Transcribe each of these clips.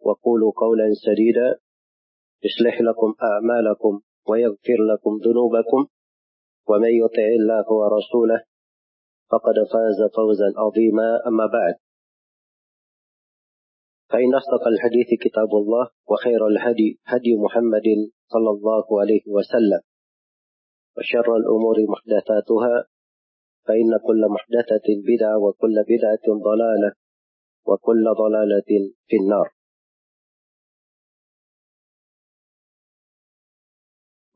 وقولوا قولا سديدا يصلح لكم أعمالكم ويغفر لكم ذنوبكم ومن يطع الله ورسوله فقد فاز فوزا عظيما. أما بعد فإن أصدق الحديث كتاب الله وخير الهدي هدي محمد صلى الله عليه وسلم وشر الأمور محدثاتها فإن كل محدثة بدعة وكل بدعة ضلالة وكل ضلالة في النار.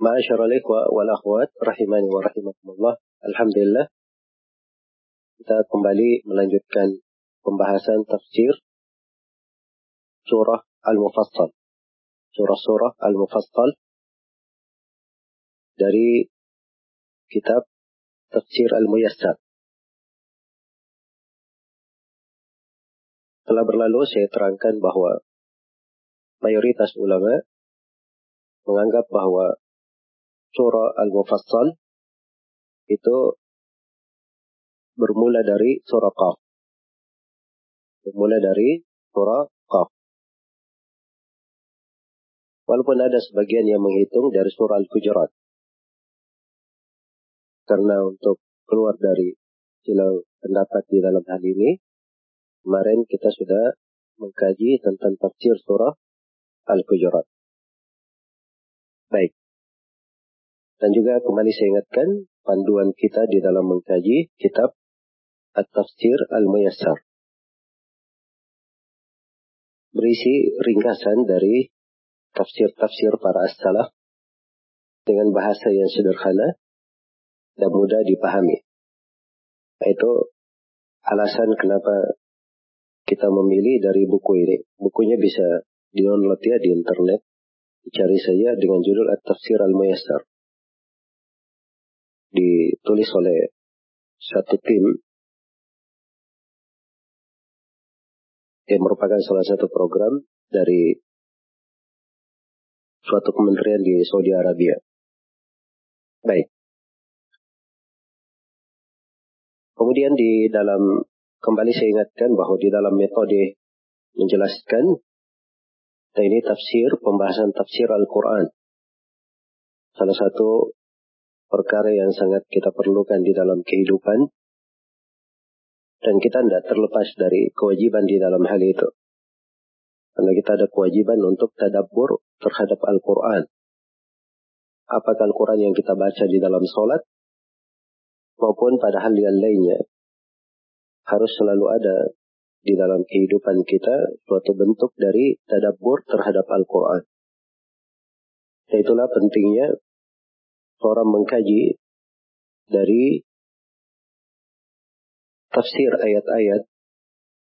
Ma'asyar al-ikhwa wal akhwat rahimani wa rahimakumullah. Alhamdulillah. Kita kembali melanjutkan pembahasan tafsir surah Al-Mufassal. Surah-surah Al-Mufassal dari kitab Tafsir Al-Muyassar. Telah berlalu saya terangkan bahwa mayoritas ulama menganggap bahwa surah Al-Mufassal itu bermula dari surah Qaf. Bermula dari surah Qaf. Walaupun ada sebagian yang menghitung dari surah Al-Hujurat. Karena untuk keluar dari silau pendapat di dalam hal ini, kemarin kita sudah mengkaji tentang tafsir surah Al-Hujurat. Baik. Dan juga kembali saya ingatkan panduan kita di dalam mengkaji kitab At-Tafsir Al-Muyassar. Berisi ringkasan dari tafsir-tafsir para as-salaf dengan bahasa yang sederhana dan mudah dipahami. Itu alasan kenapa kita memilih dari buku ini. Bukunya bisa di-download ya di internet. Cari saja dengan judul At-Tafsir Al-Muyassar. Ditulis oleh satu tim yang merupakan salah satu program dari suatu kementerian di Saudi Arabia. Baik. Kemudian di dalam, kembali saya ingatkan bahwa di dalam metode menjelaskan, ini tafsir, pembahasan tafsir Al-Quran. Salah satu perkara yang sangat kita perlukan di dalam kehidupan, dan kita tidak terlepas dari kewajiban di dalam hal itu. Karena kita ada kewajiban untuk tadabbur terhadap Al-Quran. Apakah Al-Quran yang kita baca di dalam sholat maupun pada hal yang lainnya harus selalu ada di dalam kehidupan kita suatu bentuk dari tadabbur terhadap Al-Quran. Itulah pentingnya seorang mengkaji dari tafsir ayat-ayat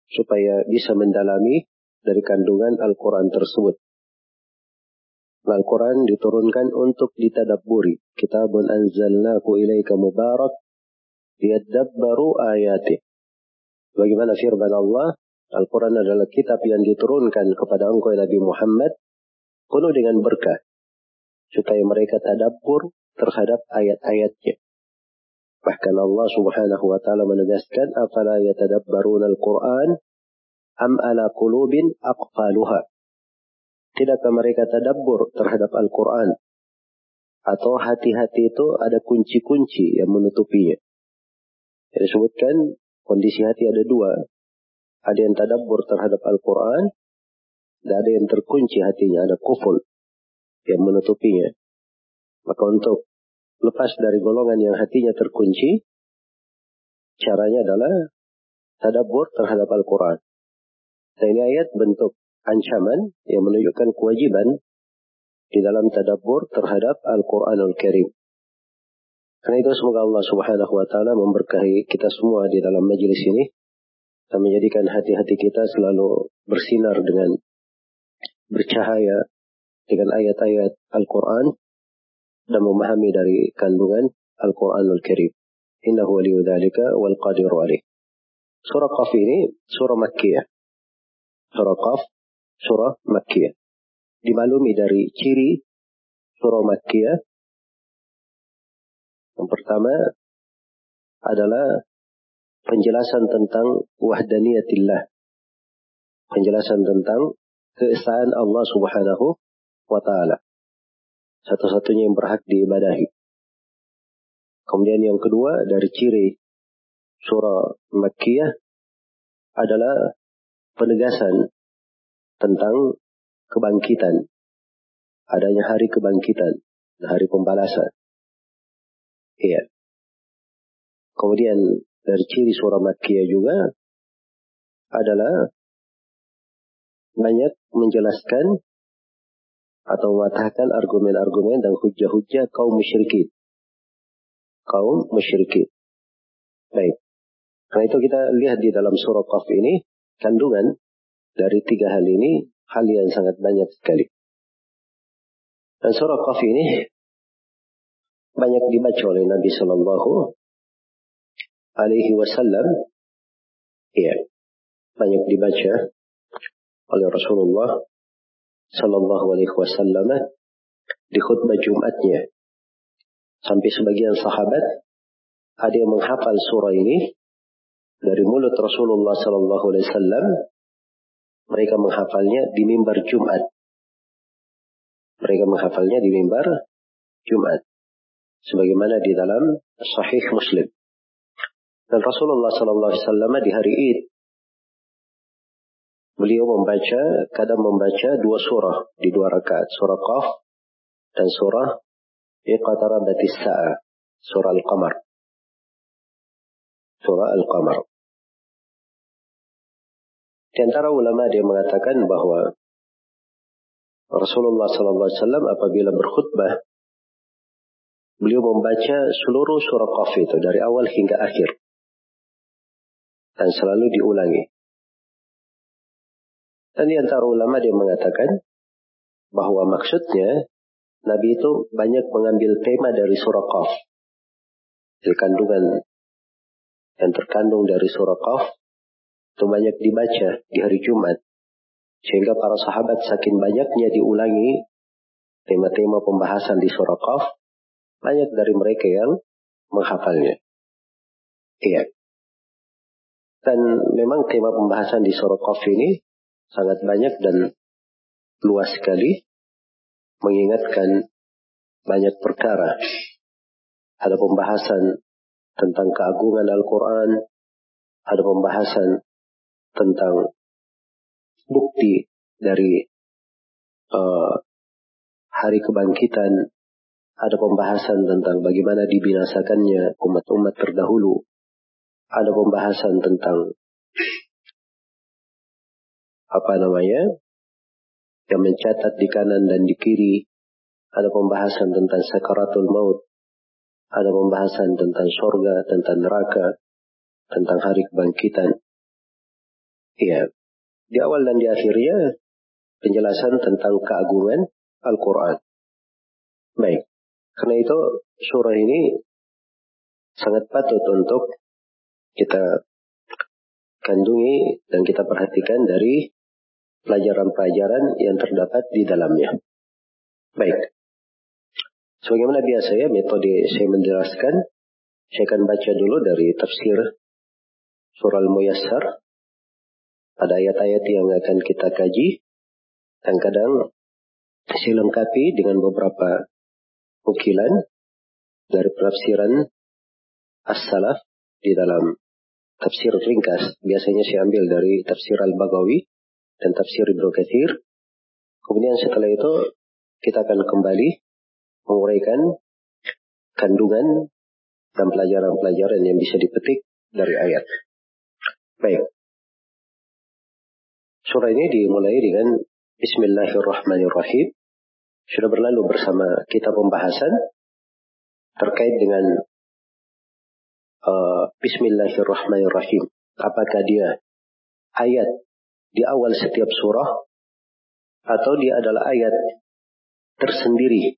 supaya bisa mendalami dari kandungan Al-Quran tersebut. Al-Quran diturunkan untuk ditadabburi. Kitabun anzalnahu ilaika mubarak liyadabbaru ayati. Bagaimana firman Allah, Al-Quran adalah kitab yang diturunkan kepada engkau Nabi Muhammad penuh dengan berkah supaya mereka tadabbur terhadap ayat-ayatnya. Bahkan Allah Subhanahu wa taala menegaskan afala yatadabbaruna al-Qur'an am ala. Tidakkah mereka tadabbur terhadap Al-Quran? Atau hati-hati itu ada kunci-kunci yang menutupinya. Yang disebutkan kondisi hati ada dua. Ada yang tadabbur terhadap Al-Quran, tidak ada yang terkunci hatinya, ada kuful yang menutupinya. Maka untuk lepas dari golongan yang hatinya terkunci, caranya adalah tadabur terhadap Al-Quran. Dan ini ayat bentuk ancaman yang menunjukkan kewajiban di dalam tadabur terhadap Al-Quranul Karim. Karena itu semoga Allah subhanahu wa ta'ala memberkahi kita semua di dalam majelis ini dan menjadikan hati-hati kita selalu bersinar dengan bercahaya dengan ayat-ayat Al-Quran dan memahami dari kandungan Al-Quranul Karim. Innahu waliyu dhalika wal qadiru alaih. Surah Qaf ini surah Makkiyah. Surah Qaf, surah Makkiyah. Dimaklumi dari ciri surah Makkiyah. Yang pertama adalah penjelasan tentang wahdaniyatillah. Penjelasan tentang keesaan Allah subhanahu wa ta'ala. Satu-satunya yang berhak diibadahi. Kemudian yang kedua dari ciri surah Makkiyah adalah penegasan tentang kebangkitan. Adanya hari kebangkitan, hari pembalasan. Iya. Kemudian dari ciri surah Makkiyah juga adalah banyak menjelaskan atau mematahkan argumen-argumen dan hujah-hujah kaum musyrikin. Kaum musyrikin. Baik. Karena itu kita lihat di dalam surah Qaf ini, kandungan dari tiga hal ini, hal yang sangat banyak sekali. Dan surah Qaf ini banyak dibaca oleh Nabi Shallallahu Alaihi Wasallam. Ya, banyak dibaca oleh Rasulullah Sallallahu Alaihi Wasallam di khutbah Jumatnya. Sampai sebagian sahabat ada yang menghafal surah ini dari mulut Rasulullah Sallallahu Alaihi Wasallam. Mereka menghafalnya di mimbar Jumat. Mereka menghafalnya di mimbar Jumat. Sebagaimana di dalam Sahih Muslim. Dan Rasulullah Sallallahu Alaihi Wasallam di hari Id Beliau membaca, kadang membaca dua surah di dua rakaat. Surah Qaf dan surah Iqatarabatis Sa'ah. Surah Al-Qamar. Surah Al-Qamar. Di antara ulama dia mengatakan bahwa Rasulullah SAW apabila berkhutbah, beliau membaca seluruh surah Qaf itu dari awal hingga akhir. Dan selalu diulangi. Dan di antara ulama dia mengatakan bahwa maksudnya Nabi itu banyak mengambil tema dari surah Qaf. Kandungan yang terkandung dari surah Qaf itu banyak dibaca di hari Jumat. Sehingga para sahabat saking banyaknya diulangi tema-tema pembahasan di surah Qaf, banyak dari mereka yang menghafalnya. Iya. Dan memang tema pembahasan di surah Qaf ini sangat banyak dan luas sekali mengingatkan banyak perkara. Ada pembahasan tentang keagungan Al-Quran, ada pembahasan tentang bukti dari uh, hari kebangkitan, ada pembahasan tentang bagaimana dibinasakannya umat-umat terdahulu, ada pembahasan tentang apa namanya yang mencatat di kanan dan di kiri ada pembahasan tentang sakaratul maut ada pembahasan tentang surga tentang neraka tentang hari kebangkitan. Iya. Di awal dan di akhirnya penjelasan tentang keagungan Al-Quran. Baik. Karena itu surah ini sangat patut untuk kita kandungi dan kita perhatikan dari pelajaran-pelajaran yang terdapat di dalamnya. Baik. Sebagaimana biasa ya metode saya menjelaskan, saya akan baca dulu dari tafsir surah Al-Muyassar. Ada ayat-ayat yang akan kita kaji. Dan kadang saya lengkapi dengan beberapa ukilan dari penafsiran as-salaf di dalam tafsir ringkas. Biasanya saya ambil dari tafsir Al-Bagawi dan tafsir Ibnu Katsir Kemudian setelah itu kita akan kembali menguraikan kandungan dan pelajaran-pelajaran yang bisa dipetik dari ayat. Baik. Surah ini dimulai dengan Bismillahirrahmanirrahim. Sudah berlalu bersama kita pembahasan terkait dengan uh, Bismillahirrahmanirrahim. Apakah dia ayat di awal setiap surah atau dia adalah ayat tersendiri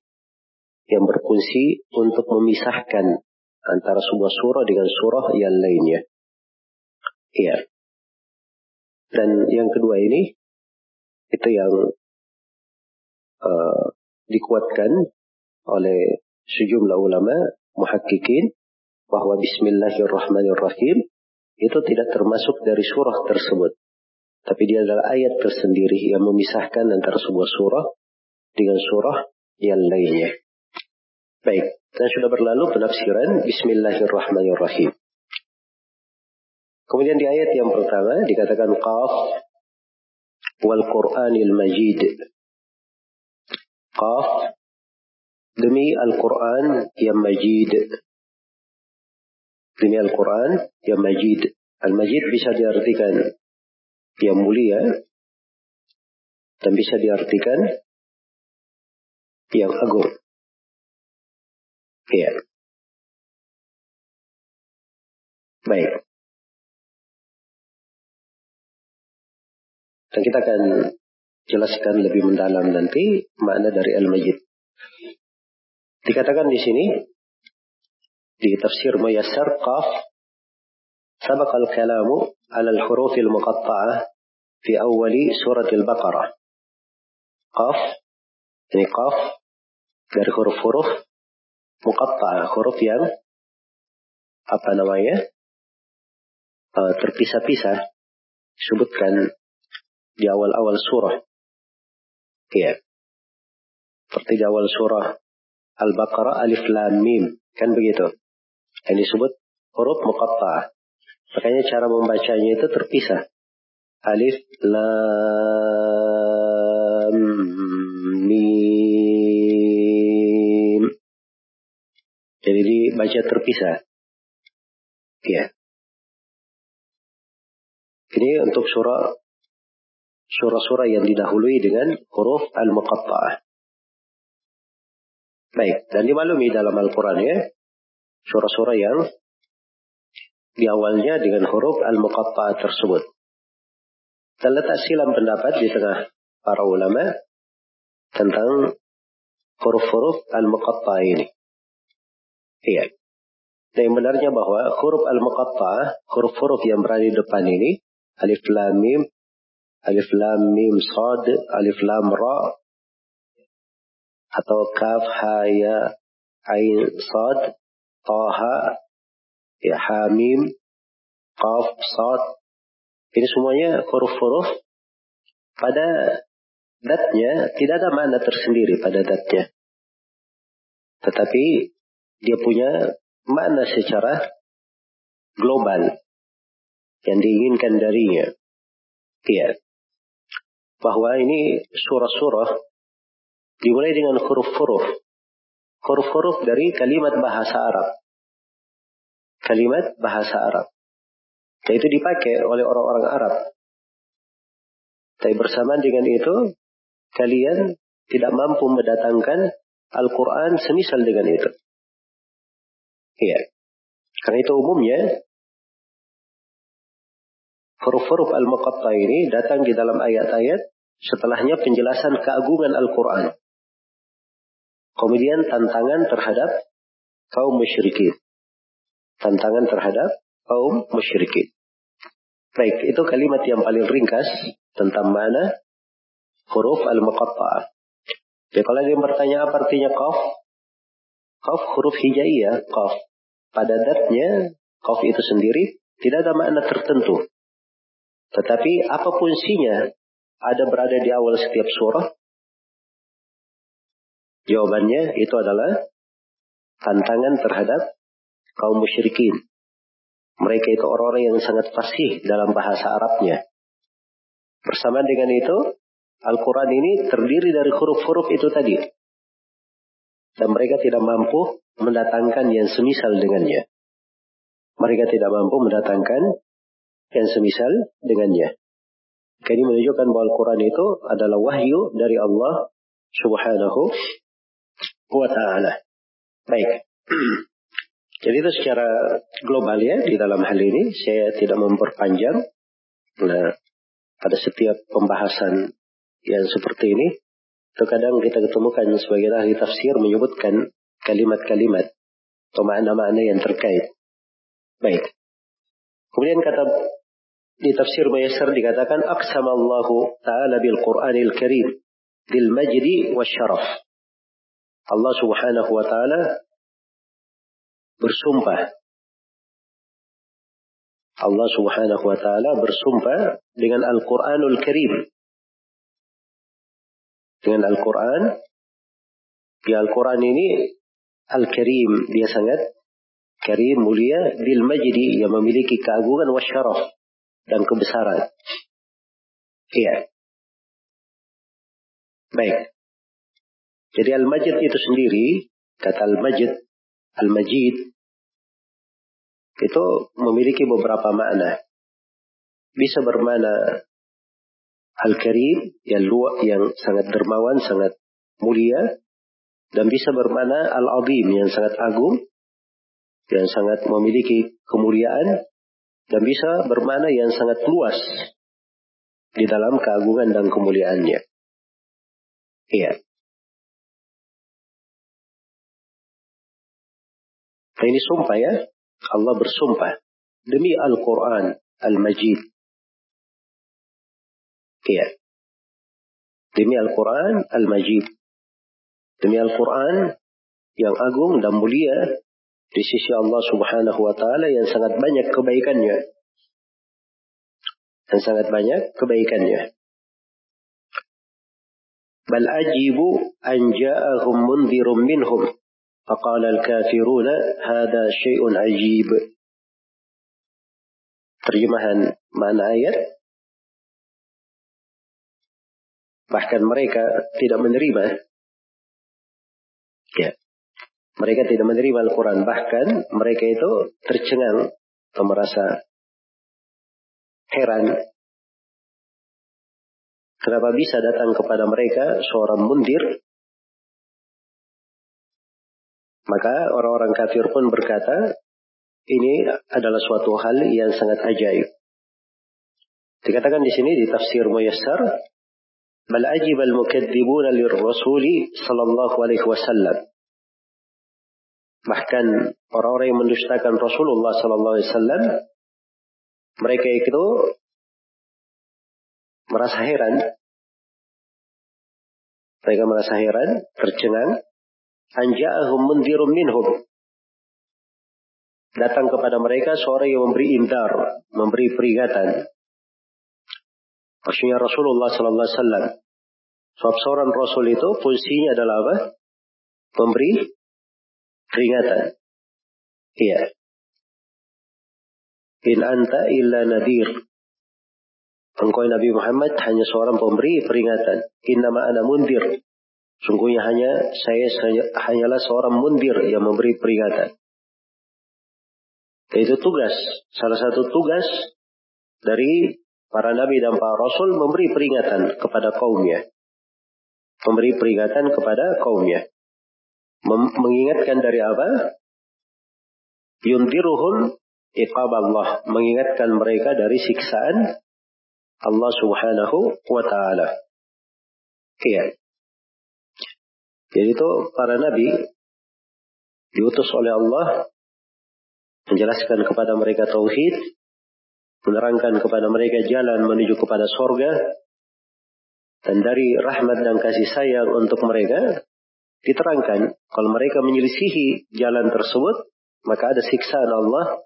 yang berfungsi untuk memisahkan antara sebuah surah dengan surah yang lainnya. Iya. Dan yang kedua ini itu yang uh, dikuatkan oleh sejumlah ulama muhakkikin bahwa Bismillahirrahmanirrahim itu tidak termasuk dari surah tersebut. Tapi dia adalah ayat tersendiri yang memisahkan antara sebuah surah dengan surah yang lainnya. Baik, dan sudah berlalu penafsiran Bismillahirrahmanirrahim. Kemudian di ayat yang pertama dikatakan qaf wal Qur'anil Majid. Qaf demi Al-Quran yang Majid. Demi Al-Quran yang Majid. Al-Majid bisa diartikan yang mulia dan bisa diartikan yang agung. Iya. Baik. Dan kita akan jelaskan lebih mendalam nanti makna dari Al-Majid. Dikatakan di sini di tafsir Muyassar Qaf sabaq al-kalamu ala al-huruf al-muqatta'ah fi awwali surat al-Baqarah. Qaf ini qaf dari huruf-huruf muqatta'ah, huruf yang apa namanya? Uh, terpisah-pisah disebutkan di awal-awal surah. Ya. Seperti di awal surah Al-Baqarah Alif Lam Mim. Kan begitu. Yang disebut huruf muqatta'ah. Makanya cara membacanya itu terpisah. Alif Lam Mim. Jadi dibaca terpisah. Ya. Ini untuk surah surah-surah yang didahului dengan huruf al-muqatta'ah. Baik, dan dimaklumi dalam Al-Quran ya, surah-surah yang di awalnya dengan huruf al-muqatta'ah tersebut. Dan letak silam pendapat di tengah para ulama tentang huruf-huruf al-muqatta'ah ini. Iya. Dan yang benarnya bahwa huruf al-muqatta'ah, huruf-huruf yang berada di depan ini, alif lam mim, alif lam mim sad, alif lam ra, atau kaf ha ya ain sad taha ya hamim qaf sad ini semuanya huruf-huruf pada datnya tidak ada makna tersendiri pada datnya tetapi dia punya makna secara global yang diinginkan darinya iya bahwa ini surah-surah dimulai dengan huruf-huruf. Huruf-huruf dari kalimat bahasa Arab. Kalimat bahasa Arab. Dan itu dipakai oleh orang-orang Arab. Tapi bersamaan dengan itu, kalian tidak mampu mendatangkan Al-Quran semisal dengan itu. Iya. Karena itu umumnya, huruf-huruf Al-Muqatta ini datang di dalam ayat-ayat setelahnya penjelasan keagungan Al-Quran. Kemudian tantangan terhadap kaum musyrikin. Tantangan terhadap kaum musyrikin. Baik, itu kalimat yang paling ringkas tentang mana huruf al-muqatta'ah. Jadi kalau ada yang bertanya apa artinya qaf? Qaf huruf hijaiyah, qaf. Pada datnya, qaf itu sendiri tidak ada makna tertentu. Tetapi apa fungsinya ada berada di awal setiap surah, Jawabannya itu adalah tantangan terhadap kaum musyrikin. Mereka itu orang-orang yang sangat fasih dalam bahasa Arabnya. Bersama dengan itu, Al-Quran ini terdiri dari huruf-huruf itu tadi. Dan mereka tidak mampu mendatangkan yang semisal dengannya. Mereka tidak mampu mendatangkan yang semisal dengannya. Ini menunjukkan bahwa Al-Quran itu adalah wahyu dari Allah subhanahu wa ta'ala. Baik. Jadi itu secara global ya di dalam hal ini saya tidak memperpanjang. Nah, pada setiap pembahasan yang seperti ini, terkadang kita ketemukan sebagai ahli tafsir menyebutkan kalimat-kalimat atau makna-makna yang terkait. Baik. Kemudian kata di tafsir Mayassar dikatakan aqsamallahu ta'ala bil Qur'anil Karim bil majdi syaraf. Allah Subhanahu wa taala bersumpah. Allah Subhanahu wa taala bersumpah dengan Al-Qur'anul Karim. Dengan Al-Qur'an di Al-Quran ini Al-Karim dia sangat karim mulia bil majdi yang memiliki keagungan wasyaraf dan kebesaran. Iya. Baik. Jadi Al-Majid itu sendiri, kata Al-Majid, Al-Majid, itu memiliki beberapa makna. Bisa bermakna Al-Karim yang luak, yang sangat dermawan, sangat mulia. Dan bisa bermakna Al-Azim yang sangat agung. Yang sangat memiliki kemuliaan. Dan bisa bermakna yang sangat luas. Di dalam keagungan dan kemuliaannya. Iya. Nah, ini sumpah ya. Allah bersumpah demi Al-Quran Al-Majid. Iya. Demi Al-Quran Al-Majid. Demi Al-Quran yang agung dan mulia di sisi Allah Subhanahu wa taala yang sangat banyak kebaikannya. Dan sangat banyak kebaikannya. Bal ajibu an ja'ahum mundhirum minhum فقال الكافرون هذا شيء عجيب terjemahan mana ayat bahkan mereka tidak menerima ya mereka tidak menerima Al-Quran bahkan mereka itu tercengang atau merasa heran kenapa bisa datang kepada mereka seorang mundir Maka orang-orang kafir pun berkata, ini adalah suatu hal yang sangat ajaib. Dikatakan di sini di tafsir Muyassar, bal ajib al mukadzibun lirrasuli sallallahu alaihi wasallam. Bahkan orang-orang yang mendustakan Rasulullah sallallahu alaihi wasallam, mereka itu merasa heran. Mereka merasa heran, tercengang anja'ahum mundirun minhum. Datang kepada mereka seorang yang memberi indar, memberi peringatan. Maksudnya Rasulullah Sallallahu Alaihi Wasallam. Sebab seorang Rasul itu fungsinya adalah apa? Memberi peringatan. Iya. In anta illa nadir. Engkau Nabi Muhammad hanya seorang pemberi peringatan. Innama ana mundir. Sungguhnya hanya saya hanyalah seorang mundir yang memberi peringatan. Itu tugas, salah satu tugas dari para nabi dan para rasul memberi peringatan kepada kaumnya. Memberi peringatan kepada kaumnya. Mem mengingatkan dari apa? Yundiruhum iqab Allah. Mengingatkan mereka dari siksaan Allah subhanahu wa ta'ala. Iya. Jadi itu para nabi diutus oleh Allah menjelaskan kepada mereka tauhid, menerangkan kepada mereka jalan menuju kepada sorga, dan dari rahmat dan kasih sayang untuk mereka diterangkan kalau mereka menyelisihi jalan tersebut maka ada siksaan Allah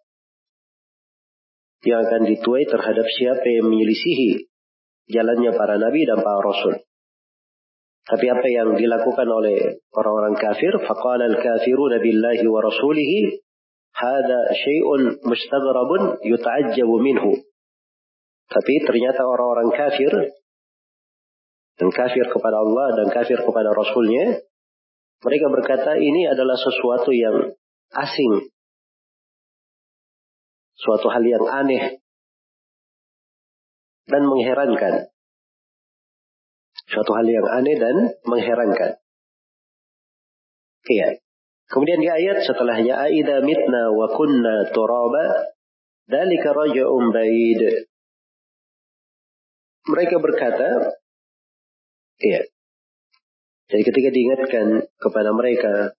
yang akan dituai terhadap siapa yang menyelisihi jalannya para nabi dan para rasul. Tapi apa yang dilakukan oleh orang-orang kafir, faqala al-kafiruna billahi wa rasulihi hada syai'un mustaghrabun yuta'ajjabu minhu. Tapi ternyata orang-orang kafir dan kafir kepada Allah dan kafir kepada Rasulnya, mereka berkata ini adalah sesuatu yang asing. Suatu hal yang aneh dan mengherankan. Suatu hal yang aneh dan mengherankan. Iya. Kemudian di ayat setelahnya aida mitna wa kunna turaba dalika raja'un ba'id. Mereka berkata, iya. Jadi ketika diingatkan kepada mereka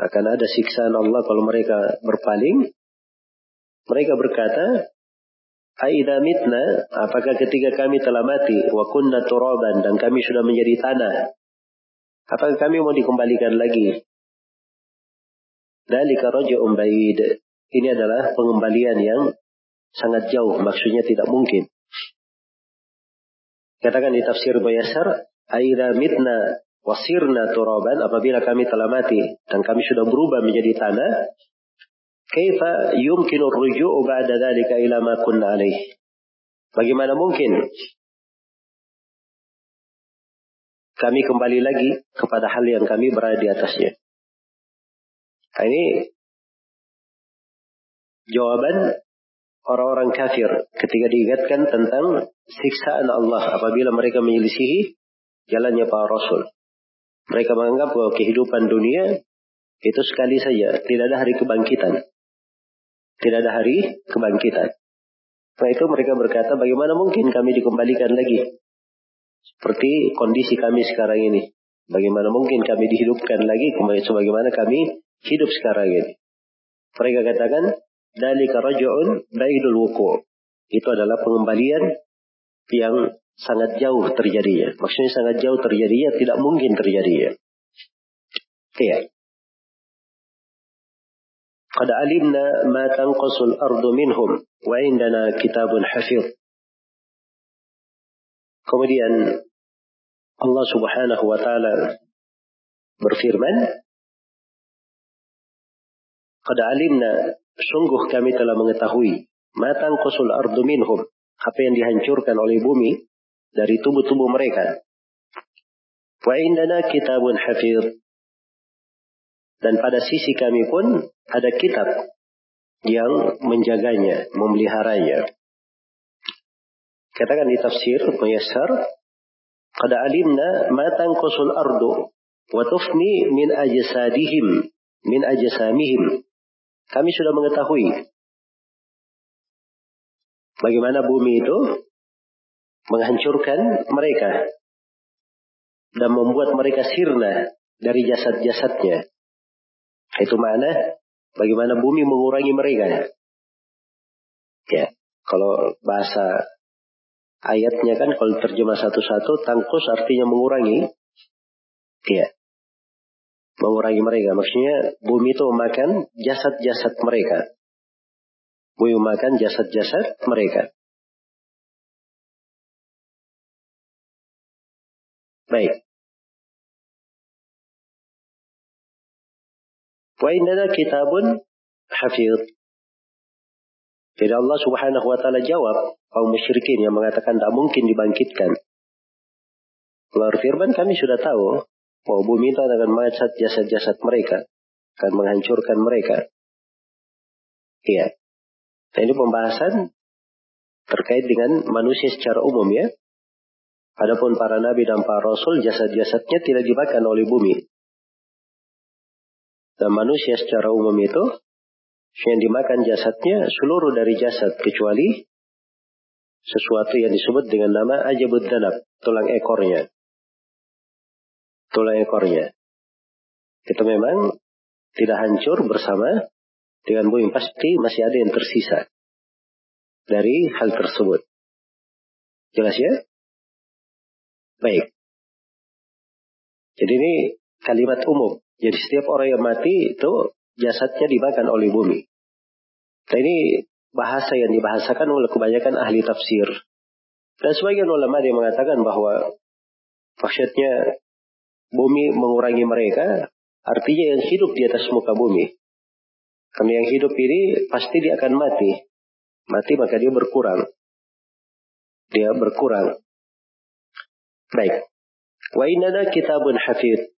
akan ada siksaan Allah kalau mereka berpaling, mereka berkata, Aida mitna, apakah ketika kami telah mati, wa kunna turaban, dan kami sudah menjadi tanah, apakah kami mau dikembalikan lagi? Dalika raja'un ba'id. Ini adalah pengembalian yang sangat jauh, maksudnya tidak mungkin. Katakan di tafsir Bayasar, Aida mitna wasirna turaban, apabila kami telah mati dan kami sudah berubah menjadi tanah, Kaifa yumkinu ruju'u ba'da dhalika ila ma kunna alaih? Bagaimana mungkin kami kembali lagi kepada hal yang kami berada di atasnya? Nah, ini jawaban orang-orang kafir ketika diingatkan tentang siksaan Allah apabila mereka menyelisihi jalannya para rasul. Mereka menganggap bahwa kehidupan dunia itu sekali saja, tidak ada hari kebangkitan. Tidak ada hari kebangkitan. Setelah itu mereka berkata, bagaimana mungkin kami dikembalikan lagi? Seperti kondisi kami sekarang ini. Bagaimana mungkin kami dihidupkan lagi sebagaimana kami hidup sekarang ini. Mereka katakan, Dalika raja'un baidul wuku. Itu adalah pengembalian yang sangat jauh terjadinya. Maksudnya sangat jauh terjadinya, tidak mungkin terjadinya. Iya. قد علمنا ما تنقص الأرض منهم وعندنا كتاب حفيظ Kemudian Allah Subhanahu wa taala berfirman, "Qad alimna sungguh kami telah mengetahui matang kusul ardu minhum apa yang dihancurkan oleh bumi dari tubuh-tubuh mereka. Wa indana kitabun hafiz dan pada sisi kami pun ada kitab yang menjaganya, memeliharanya. Katakan di tafsir Muyassar, "Qad alimna ma tanqusul ardu wa tufni min ajsadihim min ajsamihim." Kami sudah mengetahui bagaimana bumi itu menghancurkan mereka dan membuat mereka sirna dari jasad-jasadnya. Itu mana Bagaimana bumi mengurangi mereka. Ya, kalau bahasa ayatnya kan kalau terjemah satu-satu, tangkus artinya mengurangi. Ya, mengurangi mereka. Maksudnya bumi itu memakan jasad-jasad mereka. Bumi memakan jasad-jasad mereka. Baik. Indana kitabun hafiz. Jadi Allah subhanahu wa ta'ala jawab kaum musyrikin yang mengatakan tak mungkin dibangkitkan. Allah firman kami sudah tahu bahwa bumi itu akan mengacat jasad-jasad mereka. Akan menghancurkan mereka. Iya. Nah ini pembahasan terkait dengan manusia secara umum ya. Adapun para nabi dan para rasul jasad-jasadnya tidak dimakan oleh bumi. Dan manusia secara umum itu yang dimakan jasadnya seluruh dari jasad kecuali sesuatu yang disebut dengan nama ajabud danab, tulang ekornya. Tulang ekornya. Itu memang tidak hancur bersama dengan bumi pasti masih ada yang tersisa dari hal tersebut. Jelas ya? Baik. Jadi ini kalimat umum. Jadi setiap orang yang mati itu jasadnya dimakan oleh bumi. Nah ini bahasa yang dibahasakan oleh kebanyakan ahli tafsir. Dan sebagian ulama yang mengatakan bahwa maksudnya bumi mengurangi mereka, artinya yang hidup di atas muka bumi. Karena yang hidup ini pasti dia akan mati. Mati maka dia berkurang. Dia berkurang. Baik. Wa kitabun hafid.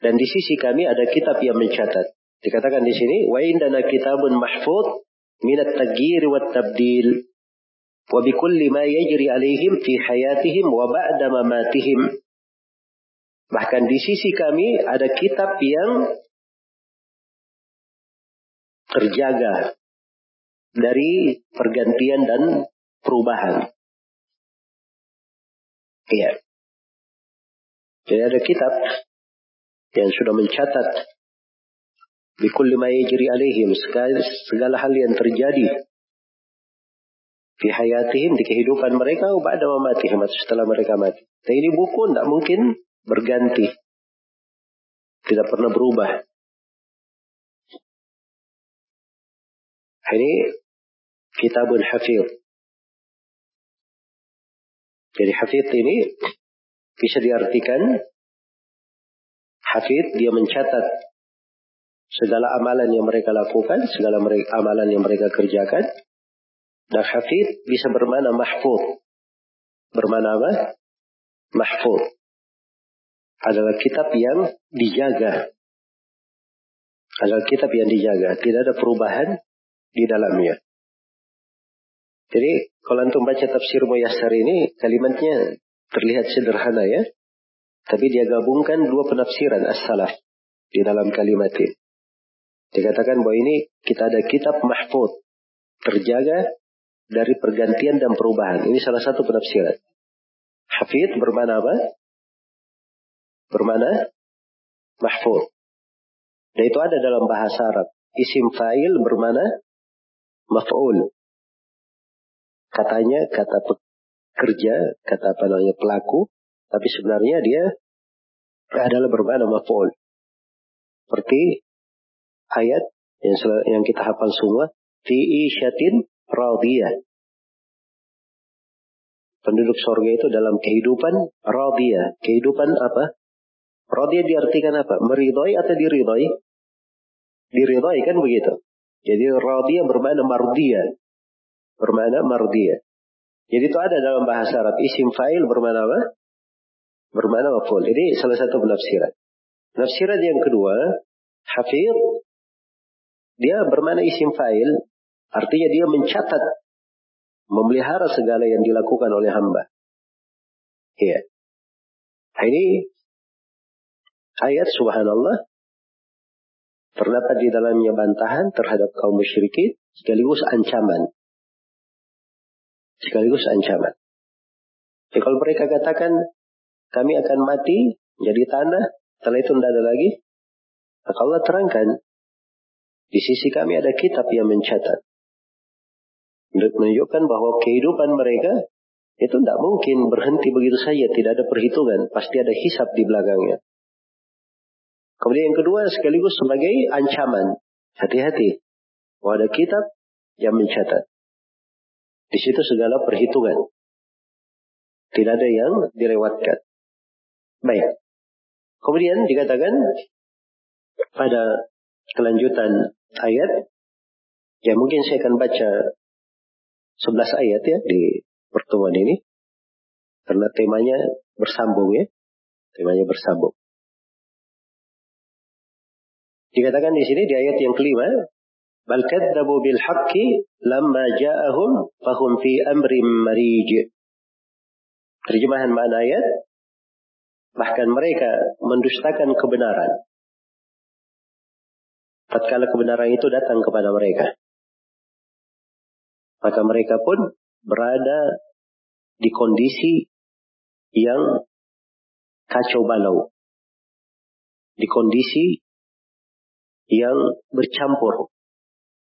Dan di sisi kami ada kitab yang mencatat. Dikatakan di sini, wa indana kitabun mahfud minat tagir wa tabdil wa bikulli ma yajri alaihim fi hayatihim wa ba'da mamatihim. Bahkan di sisi kami ada kitab yang terjaga dari pergantian dan perubahan. Iya. Jadi ada kitab yang sudah mencatat bikulli ma yajri alaihim segala hal yang terjadi di hayatihim di kehidupan mereka ba'da mamatihim setelah mereka mati. Dan ini buku tidak mungkin berganti. Tidak pernah berubah. Ini kitabun hafid. Jadi hafid ini bisa diartikan Hafid dia mencatat segala amalan yang mereka lakukan, segala mereka, amalan yang mereka kerjakan. Dan hafid bisa bermana mahfud. Bermana apa? Mahfud. Adalah kitab yang dijaga. Adalah kitab yang dijaga. Tidak ada perubahan di dalamnya. Jadi kalau antum baca tafsir Muyassar ini kalimatnya terlihat sederhana ya. Tapi dia gabungkan dua penafsiran as-salaf di dalam kalimat ini. Dikatakan bahwa ini kita ada kitab mahfud. Terjaga dari pergantian dan perubahan. Ini salah satu penafsiran. Hafid bermana apa? Bermana mahfud. Dan itu ada dalam bahasa Arab. Isim fa'il bermana maf'ul. Katanya kata pekerja, kata apa namanya pelaku, tapi sebenarnya dia adalah bermakna maf'ul. Seperti ayat yang yang kita hafal semua, fi isyatin radiyah. Penduduk sorga itu dalam kehidupan radiyah. Kehidupan apa? Radiyah diartikan apa? Meridhoi atau diridhoi? Diridhoi kan begitu. Jadi radiyah bermakna mardiyah. Bermakna mardiyah. Jadi itu ada dalam bahasa Arab. Isim fa'il bermakna apa? Bermakna maf'ul. Ini salah satu penafsiran. Penafsiran yang kedua, hafir dia bermakna isim fa'il, artinya dia mencatat, memelihara segala yang dilakukan oleh hamba. Iya. Nah, ini ayat subhanallah terdapat di dalamnya bantahan terhadap kaum musyrikin sekaligus ancaman. Sekaligus ancaman. Jadi kalau mereka katakan kami akan mati jadi tanah, setelah itu tidak ada lagi. Maka Allah terangkan, di sisi kami ada kitab yang mencatat. Untuk menunjukkan bahwa kehidupan mereka itu tidak mungkin berhenti begitu saja, tidak ada perhitungan, pasti ada hisap di belakangnya. Kemudian yang kedua sekaligus sebagai ancaman. Hati-hati. Bahwa ada kitab yang mencatat. Di situ segala perhitungan. Tidak ada yang dilewatkan. Baik. Kemudian dikatakan pada kelanjutan ayat, ya mungkin saya akan baca 11 ayat ya di pertemuan ini. Karena temanya bersambung ya. Temanya bersambung. Dikatakan di sini di ayat yang kelima, bal kadzabu bil haqqi lamma ja'ahum fahum fi amrin marij. Terjemahan makna ayat, Bahkan mereka mendustakan kebenaran. Tatkala kebenaran itu datang kepada mereka. Maka mereka pun berada di kondisi yang kacau balau. Di kondisi yang bercampur.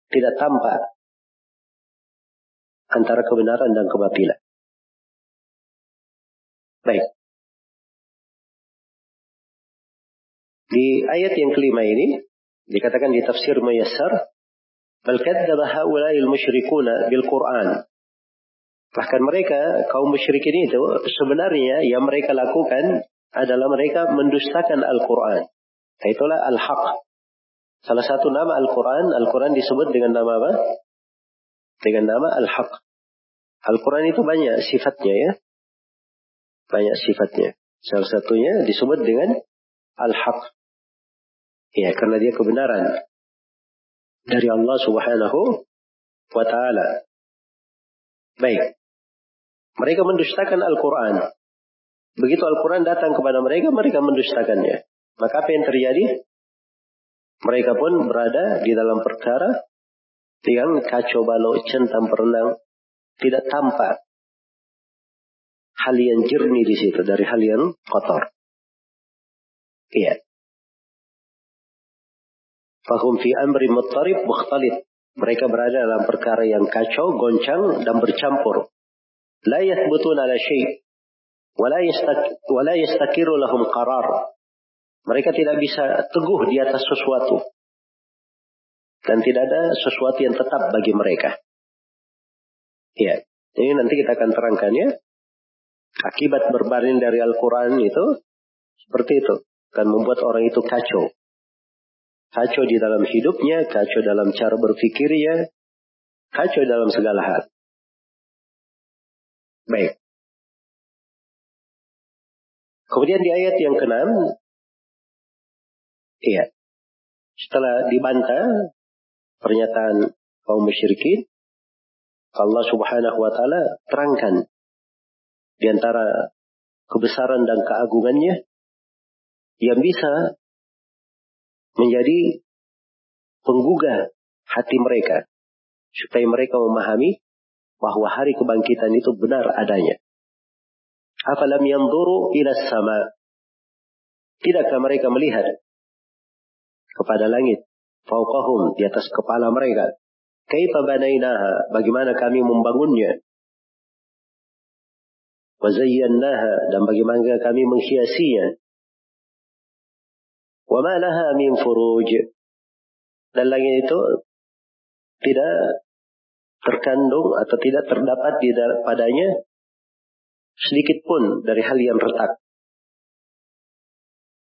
Tidak tampak antara kebenaran dan kebatilan. Di ayat yang kelima ini dikatakan di tafsir Muyassar, "Bal kadzdzaba haula'il musyrikuna bil Qur'an." Bahkan mereka kaum musyrikin itu sebenarnya yang mereka lakukan adalah mereka mendustakan Al-Qur'an. Nah, itulah al-haq. Salah satu nama Al-Quran, Al-Quran disebut dengan nama apa? Dengan nama Al-Haq. Al-Quran itu banyak sifatnya ya. Banyak sifatnya. Salah satunya disebut dengan al-haq. Ya, karena dia kebenaran dari Allah Subhanahu wa taala. Baik. Mereka mendustakan Al-Qur'an. Begitu Al-Quran datang kepada mereka, mereka mendustakannya. Maka apa yang terjadi? Mereka pun berada di dalam perkara yang kacau balau, centang perenang, tidak tampak hal yang jernih di situ dari hal yang kotor. Iya. Fahum fi amri muttarib mukhtalid. Mereka berada dalam perkara yang kacau, goncang, dan bercampur. La yathbutuna ala syai' wala yastakiru lahum qarar. Mereka tidak bisa teguh di atas sesuatu. Dan tidak ada sesuatu yang tetap bagi mereka. Ya, ini nanti kita akan terangkan ya. Akibat berbaring dari Al-Quran itu seperti itu. Akan membuat orang itu kacau. Kacau di dalam hidupnya, kacau dalam cara berpikirnya, kacau dalam segala hal. Baik. Kemudian di ayat yang keenam, iya, setelah dibantah pernyataan kaum musyrikin, Allah Subhanahu wa taala terangkan di antara kebesaran dan keagungannya yang bisa menjadi penggugah hati mereka supaya mereka memahami bahwa hari kebangkitan itu benar adanya. Afalam yanzuru ila sama. Tidakkah mereka melihat kepada langit fauqahum di atas kepala mereka? Kaifa banainaha? Bagaimana kami membangunnya? Wazayyannaha dan bagaimana kami menghiasinya? Wa ma laha min furuj. Dan langit itu tidak terkandung atau tidak terdapat di padanya sedikit pun dari hal yang retak.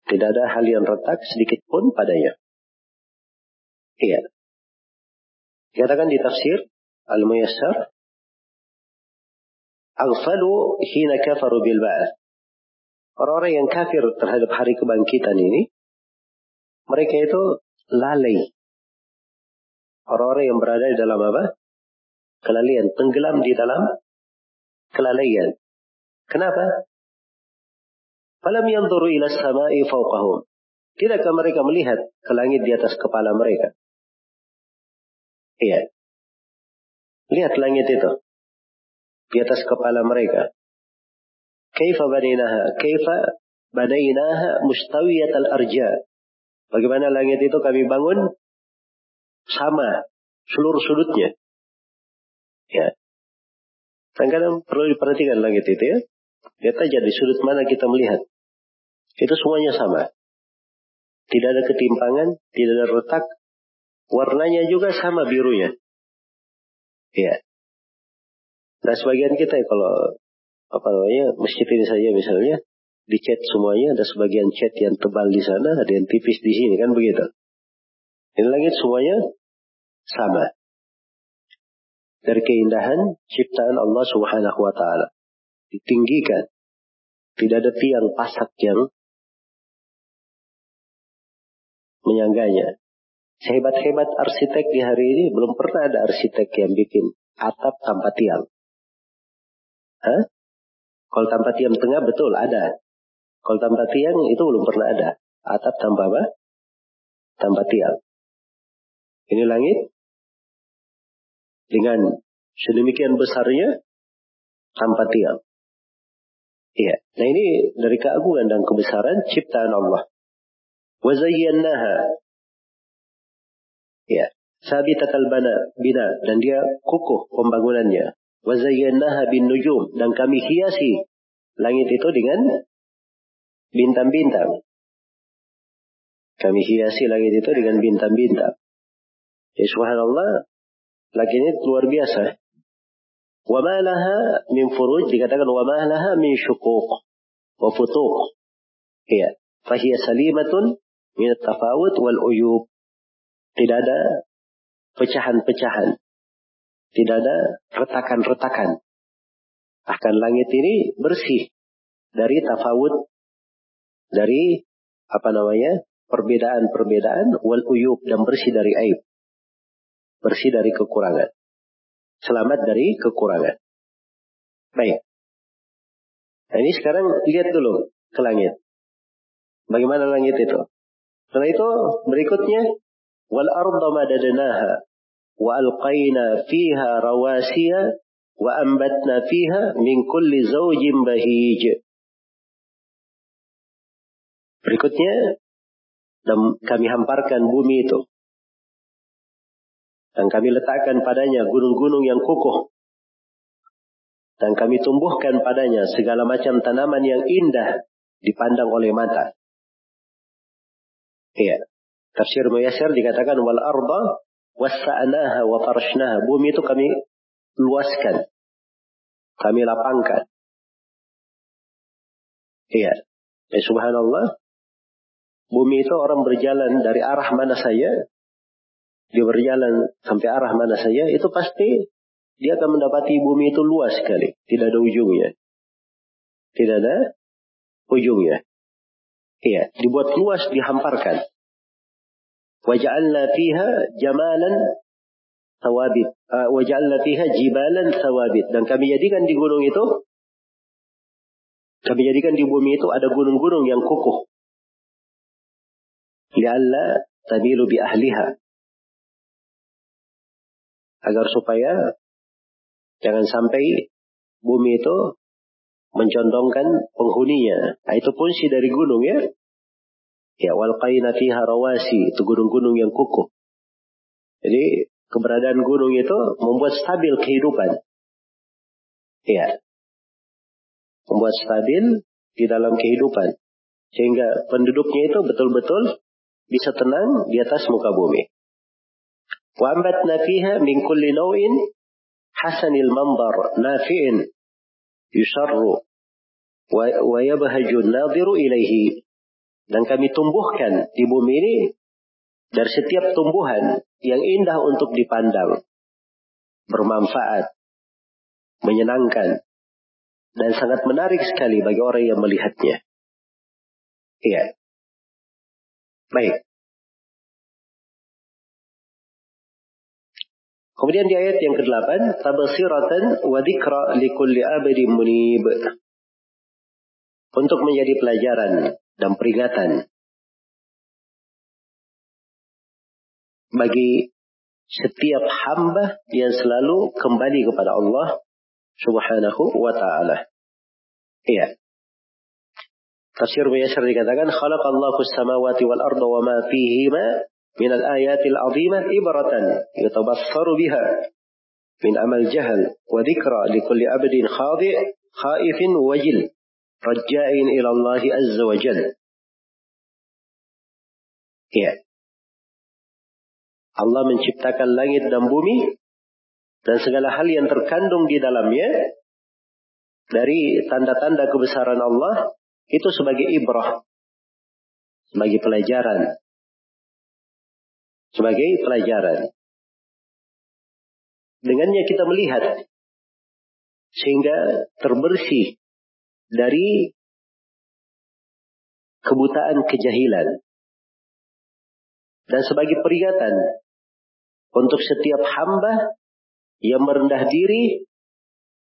Tidak ada hal yang retak sedikit pun padanya. Iya. Dikatakan di tafsir Al-Muyassar, Aghfalu hina kafaru bil ba'ath. Orang-orang yang kafir terhadap hari kebangkitan ini, mereka itu lalai. Orang-orang yang berada di dalam apa? Kelalaian, tenggelam di dalam kelalaian. Kenapa? Falam yanzuru ila samai fawqahum. Tidakkah mereka melihat ke langit di atas kepala mereka? Iya. Lihat langit itu. Di atas kepala mereka. Kaifa baninaha? Kaifa banainaha mustawiyat al-arja. Bagaimana langit itu kami bangun sama seluruh sudutnya. Ya. Kadang-kadang perlu diperhatikan langit itu ya. Lihat aja di sudut mana kita melihat. Itu semuanya sama. Tidak ada ketimpangan, tidak ada retak. Warnanya juga sama birunya. Ya. Nah sebagian kita ya kalau apa namanya masjid ini saja misalnya dicat semuanya ada sebagian cat yang tebal di sana ada yang tipis di sini kan begitu. Ini langit semuanya sama. Dari keindahan ciptaan Allah Subhanahu wa taala ditinggikan. Tidak ada tiang pasak yang menyangganya. Sehebat-hebat arsitek di hari ini, belum pernah ada arsitek yang bikin atap tanpa tiang. Hah? Kalau tanpa tiang tengah betul ada. Kalau tanpa tiang itu belum pernah ada. Atap tanpa apa? Tanpa tiang. Ini langit dengan sedemikian besarnya tanpa tiang. Iya. Nah ini dari keagungan dan kebesaran ciptaan Allah. Wazayyannaha. Ya. Sabitat al-bana bina dan dia kukuh pembangunannya. Wazayyannaha bin nujum dan kami hiasi langit itu dengan bintang-bintang. Kami hiasi langit itu dengan bintang-bintang. Ya subhanallah, langit ini luar biasa. Wa ma laha min furuj dikatakan wa ma laha min syuquq wa futuq. Iya. Fahiya salimatun min tafawut wal uyub. Tidak ada pecahan-pecahan. Tidak ada retakan-retakan. Akan langit ini bersih dari tafawut dari apa namanya perbedaan-perbedaan wal uyub dan bersih dari aib. Bersih dari kekurangan. Selamat dari kekurangan. Baik. Nah ini sekarang lihat dulu ke langit. Bagaimana langit itu? Setelah itu berikutnya wal arda madadnaha wa alqaina fiha rawasiya wa ambatna fiha min kulli zawjin bahij. Berikutnya dan kami hamparkan bumi itu. Dan kami letakkan padanya gunung-gunung yang kukuh. Dan kami tumbuhkan padanya segala macam tanaman yang indah dipandang oleh mata. Iya. Tafsir Muyassir dikatakan wal arda wassa'naha wa farashnaha. Bumi itu kami luaskan. Kami lapangkan. Iya. Ya subhanallah. Bumi itu orang berjalan dari arah mana saja. Dia berjalan sampai arah mana saja. Itu pasti dia akan mendapati bumi itu luas sekali. Tidak ada ujungnya. Tidak ada ujungnya. Iya, dibuat luas, dihamparkan. Waja'alna fiha jamalan sawabit. Uh, Waja'alna fiha jibalan sawabit. Dan kami jadikan di gunung itu, kami jadikan di bumi itu ada gunung-gunung yang kukuh. Lialla tamilu bi ahliha. Agar supaya jangan sampai bumi itu mencondongkan penghuninya. Nah, itu fungsi dari gunung ya. Ya, wal fiha rawasi, itu gunung-gunung yang kukuh. Jadi keberadaan gunung itu membuat stabil kehidupan. Ya. Membuat stabil di dalam kehidupan. Sehingga penduduknya itu betul-betul bisa tenang di atas muka bumi. Wa fiha min kulli naw'in hasanil mandar nafi'in yusarru wa yabhajun nadiru ilaihi. Dan kami tumbuhkan di bumi ini dari setiap tumbuhan yang indah untuk dipandang, bermanfaat, menyenangkan, dan sangat menarik sekali bagi orang yang melihatnya. Iya. Baik. Kemudian di ayat yang ke-8, tabasiratan wa dzikra likulli abdin munib. Untuk menjadi pelajaran dan peringatan bagi setiap hamba yang selalu kembali kepada Allah Subhanahu wa taala. Iya. Tafsir Muyasyar dikatakan khalaqallahu samawati wal arda wa ma fihima min al ayatil azimah ibaratan yutabassaru biha min amal jahal wa dzikra likulli abdin khadi' khaifin wajil raja'in ila Allah azza wa. Ya. Allah menciptakan langit dan bumi dan segala hal yang terkandung di dalamnya dari tanda-tanda kebesaran Allah itu sebagai ibrah, sebagai pelajaran sebagai pelajaran. Dengannya kita melihat sehingga terbersih dari kebutaan kejahilan. Dan sebagai peringatan untuk setiap hamba yang merendah diri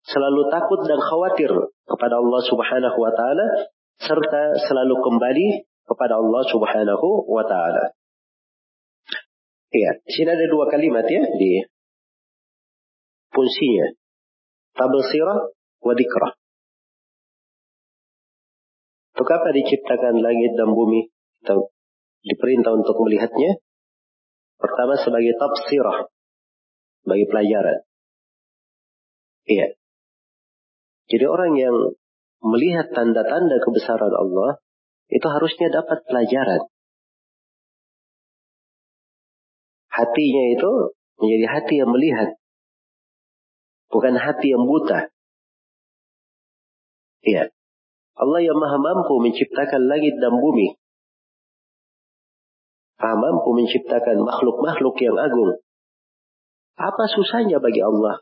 selalu takut dan khawatir kepada Allah Subhanahu wa taala serta selalu kembali kepada Allah Subhanahu wa taala. Di sini ada dua kalimat ya di fungsinya. Tabsirah wa dikrah. Untuk apa diciptakan langit dan bumi? Kita diperintah untuk melihatnya. Pertama sebagai tafsirah. Sebagai pelajaran. Iya. Jadi orang yang melihat tanda-tanda kebesaran Allah, itu harusnya dapat pelajaran. hatinya itu menjadi hati yang melihat. Bukan hati yang buta. Iya. Allah yang maha mampu menciptakan langit dan bumi. Maha mampu menciptakan makhluk-makhluk yang agung. Apa susahnya bagi Allah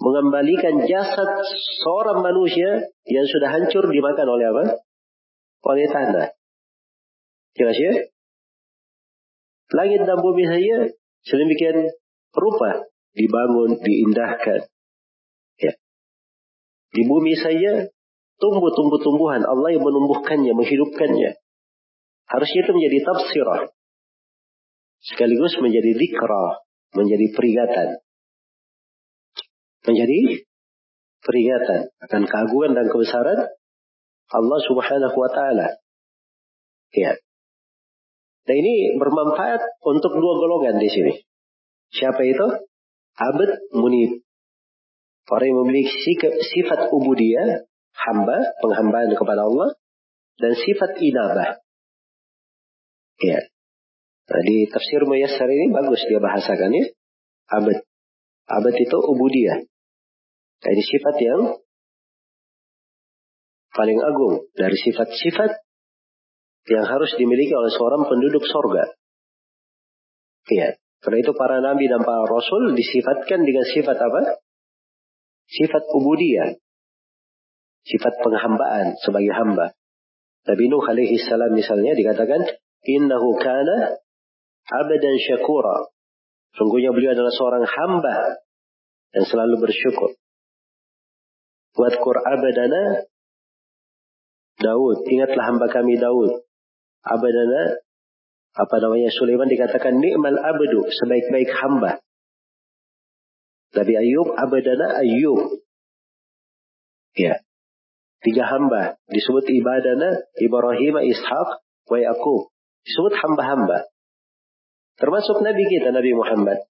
mengembalikan jasad seorang manusia yang sudah hancur dimakan oleh apa? Oleh tanah. Jelas ya? Langit dan bumi saja sedemikian rupa dibangun, diindahkan. Ya. Di bumi saja tumbuh tumbuh-tumbuhan Allah yang menumbuhkannya, menghidupkannya. Harusnya itu menjadi tafsirah. Sekaligus menjadi dikra, menjadi peringatan. Menjadi peringatan akan keagungan dan kebesaran Allah Subhanahu wa taala. Ya. Nah ini bermanfaat untuk dua golongan di sini. Siapa itu? Abad munib. Orang yang memiliki sifat ubudiyah, hamba, penghambaan kepada Allah, dan sifat inabah. Ya. Nah, di tafsir Muyassar ini bagus dia bahasakan ya. Abad. Abad itu ubudiyah. Ini sifat yang paling agung dari sifat-sifat yang harus dimiliki oleh seorang penduduk sorga. Iya. Karena itu para nabi dan para rasul disifatkan dengan sifat apa? Sifat ubudiyah. Sifat penghambaan sebagai hamba. Nabi Nuh alaihi salam misalnya dikatakan, Innahu kana abadan syakura. Sungguhnya beliau adalah seorang hamba yang selalu bersyukur. Wadkur abadana Daud. Ingatlah hamba kami Daud abadana apa namanya Sulaiman dikatakan nikmal abdu sebaik-baik hamba. Nabi Ayub abadana Ayub. Ya. Tiga hamba disebut ibadana Ibrahim, Ishaq, wa Yaqub. Disebut hamba-hamba. Termasuk Nabi kita Nabi Muhammad.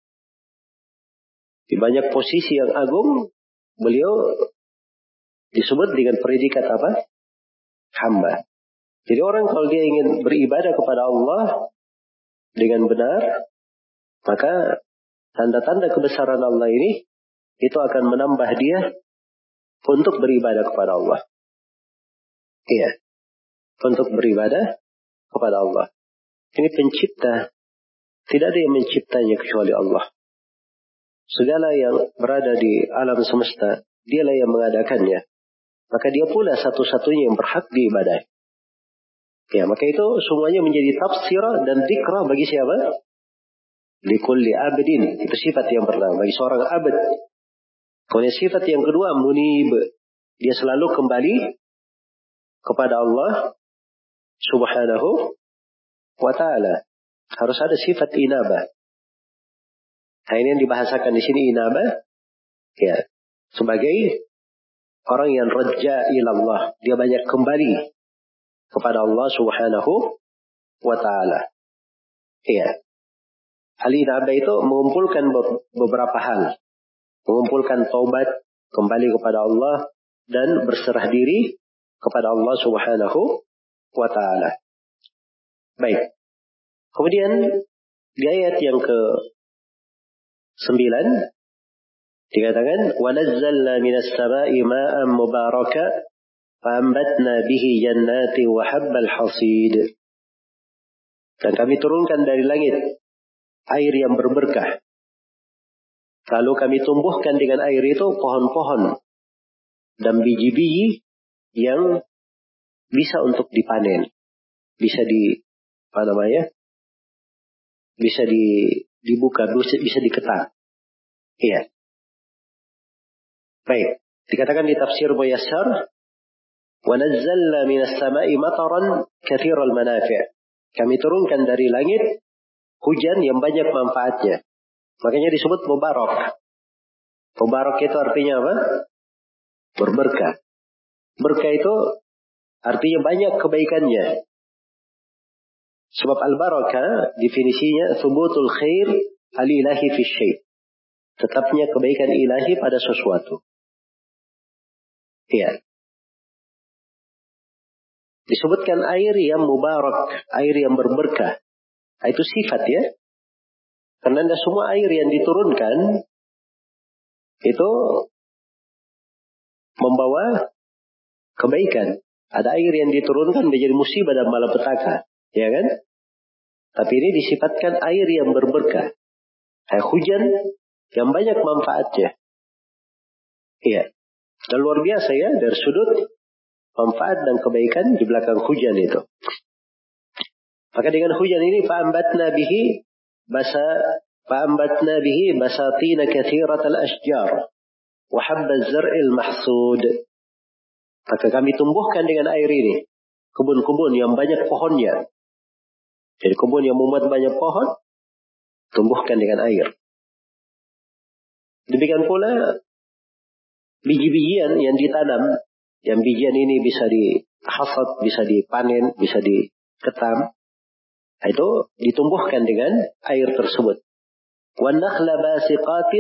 Di banyak posisi yang agung beliau disebut dengan predikat apa? Hamba. Jadi orang kalau dia ingin beribadah kepada Allah dengan benar, maka tanda-tanda kebesaran Allah ini itu akan menambah dia untuk beribadah kepada Allah. Iya. Untuk beribadah kepada Allah. Ini pencipta. Tidak ada yang menciptanya kecuali Allah. Segala yang berada di alam semesta, dialah yang mengadakannya. Maka dia pula satu-satunya yang berhak diibadahi. Ya, maka itu semuanya menjadi tafsir dan dikra bagi siapa? Likulli abdin. Itu sifat yang pertama. Bagi seorang abad. Kemudian sifat yang kedua, munib. Dia selalu kembali kepada Allah subhanahu wa ta'ala. Harus ada sifat inabah. Nah ini yang dibahasakan di sini inabah. Ya. Sebagai orang yang raja ilallah. Dia banyak kembali kepada Allah Subhanahu wa taala. Iya. Hal inabah itu mengumpulkan beberapa hal. Mengumpulkan taubat kembali kepada Allah dan berserah diri kepada Allah Subhanahu wa taala. Baik. Kemudian di ayat yang ke sembilan Dikatakan wanazzalna minas sama'i ma'an mubaraka faambatna bihi jannati wa habbal hasid. Dan kami turunkan dari langit air yang berberkah. Lalu kami tumbuhkan dengan air itu pohon-pohon dan biji-biji yang bisa untuk dipanen, bisa di apa namanya, bisa di, dibuka, bisa, bisa diketak. Iya. Baik. Dikatakan di tafsir Boyasar, وَنَزَّلْنَا مِنَ السَّمَاءِ مَطَرًا كَثِيرَ الْمَنَافِعِ Kami turunkan dari langit hujan yang banyak manfaatnya. Makanya disebut mubarak. Mubarak itu artinya apa? Berberkah. Berkah itu artinya banyak kebaikannya. Sebab al-barakah definisinya subutul khair al-ilahi fi syai. Tetapnya kebaikan ilahi pada sesuatu. Iya. Disebutkan air yang mubarak, air yang berberkah. Nah, itu sifat ya. Karena tidak semua air yang diturunkan itu membawa kebaikan. Ada air yang diturunkan menjadi musibah dan malapetaka. Ya kan? Tapi ini disifatkan air yang berberkah. Air hujan yang banyak manfaatnya. Iya. Dan luar biasa ya dari sudut manfaat dan kebaikan di belakang hujan itu. Maka dengan hujan ini fa'ambatna bihi basa fa'ambatna bihi basatina kathirat al-ashjar wa habba zar'il mahsud. Maka kami tumbuhkan dengan air ini kebun-kebun yang banyak pohonnya. Jadi kebun yang memuat banyak pohon, tumbuhkan dengan air. Demikian pula biji-bijian yang ditanam, yang bijian ini bisa dihasat, bisa dipanen, bisa diketam, itu ditumbuhkan dengan air tersebut. وَالنَّخْلَ بَاسِقَاتٍ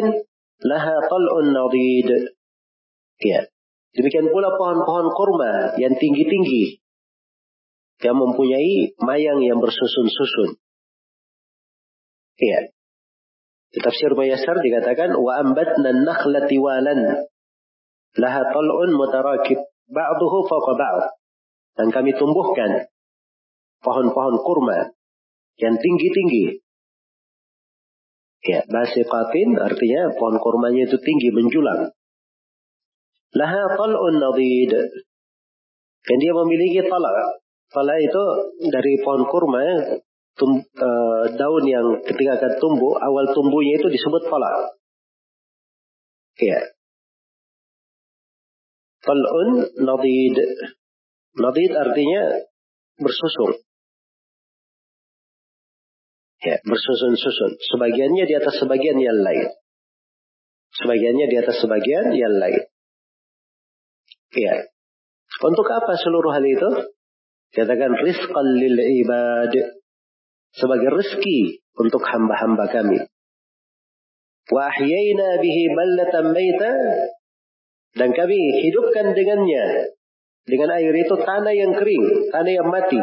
لَهَا طَلْءٌ نَضِيدٌ Ya. Demikian pula pohon-pohon kurma yang tinggi-tinggi yang mempunyai mayang yang bersusun-susun. Iya. Di tafsir Bayasar dikatakan wa ambatna an-nakhla tiwalan laha tal'un mutarakib ba'dahu fawqa ba'd. Dan kami tumbuhkan pohon-pohon kurma yang tinggi-tinggi. Ya, basiqatin artinya pohon kurmanya itu tinggi menjulang. Laha tal'un nadid. Dan dia memiliki talak. Pala itu dari pohon kurma tum, uh, daun yang ketika akan tumbuh, awal tumbuhnya itu disebut pala. Ya. Tal'un nadid. Nadid artinya bersusun. Ya, bersusun-susun. Sebagiannya di atas sebagian yang lain. Sebagiannya di atas sebagian yang lain. Ya. Untuk apa seluruh hal itu? Katakan rizqan lil ibad. Sebagai rezeki untuk hamba-hamba kami. Wa ahyayna bihi ballatan maita. Dan kami hidupkan dengannya. Dengan air itu tanah yang kering. Tanah yang mati.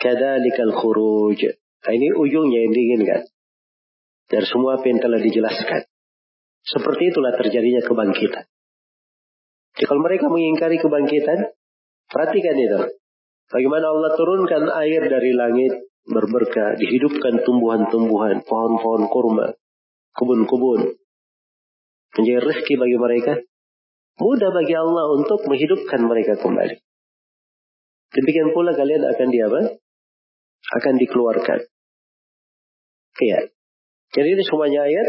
Kadalikal khuruj. Nah, ini ujungnya yang diinginkan. Dari semua apa yang telah dijelaskan. Seperti itulah terjadinya kebangkitan. Jadi kalau mereka mengingkari kebangkitan, perhatikan itu. Bagaimana Allah turunkan air dari langit berberkah, dihidupkan tumbuhan-tumbuhan, pohon-pohon kurma, kebun-kebun. Menjadi rezeki bagi mereka. Mudah bagi Allah untuk menghidupkan mereka kembali. Demikian pula kalian akan di apa? Akan dikeluarkan. Iya. Jadi ini semuanya ayat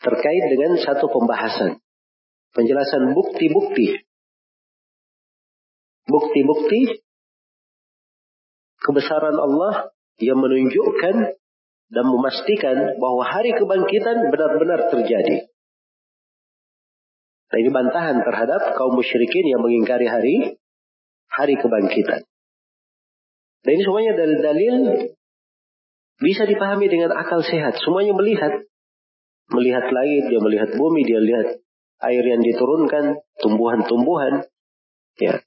terkait dengan satu pembahasan penjelasan bukti-bukti. Bukti-bukti kebesaran Allah yang menunjukkan dan memastikan bahwa hari kebangkitan benar-benar terjadi. Nah ini bantahan terhadap kaum musyrikin yang mengingkari hari hari kebangkitan. Dan ini semuanya dalil-dalil bisa dipahami dengan akal sehat. Semuanya melihat. Melihat langit, dia melihat bumi, dia lihat air yang diturunkan, tumbuhan-tumbuhan. Ya.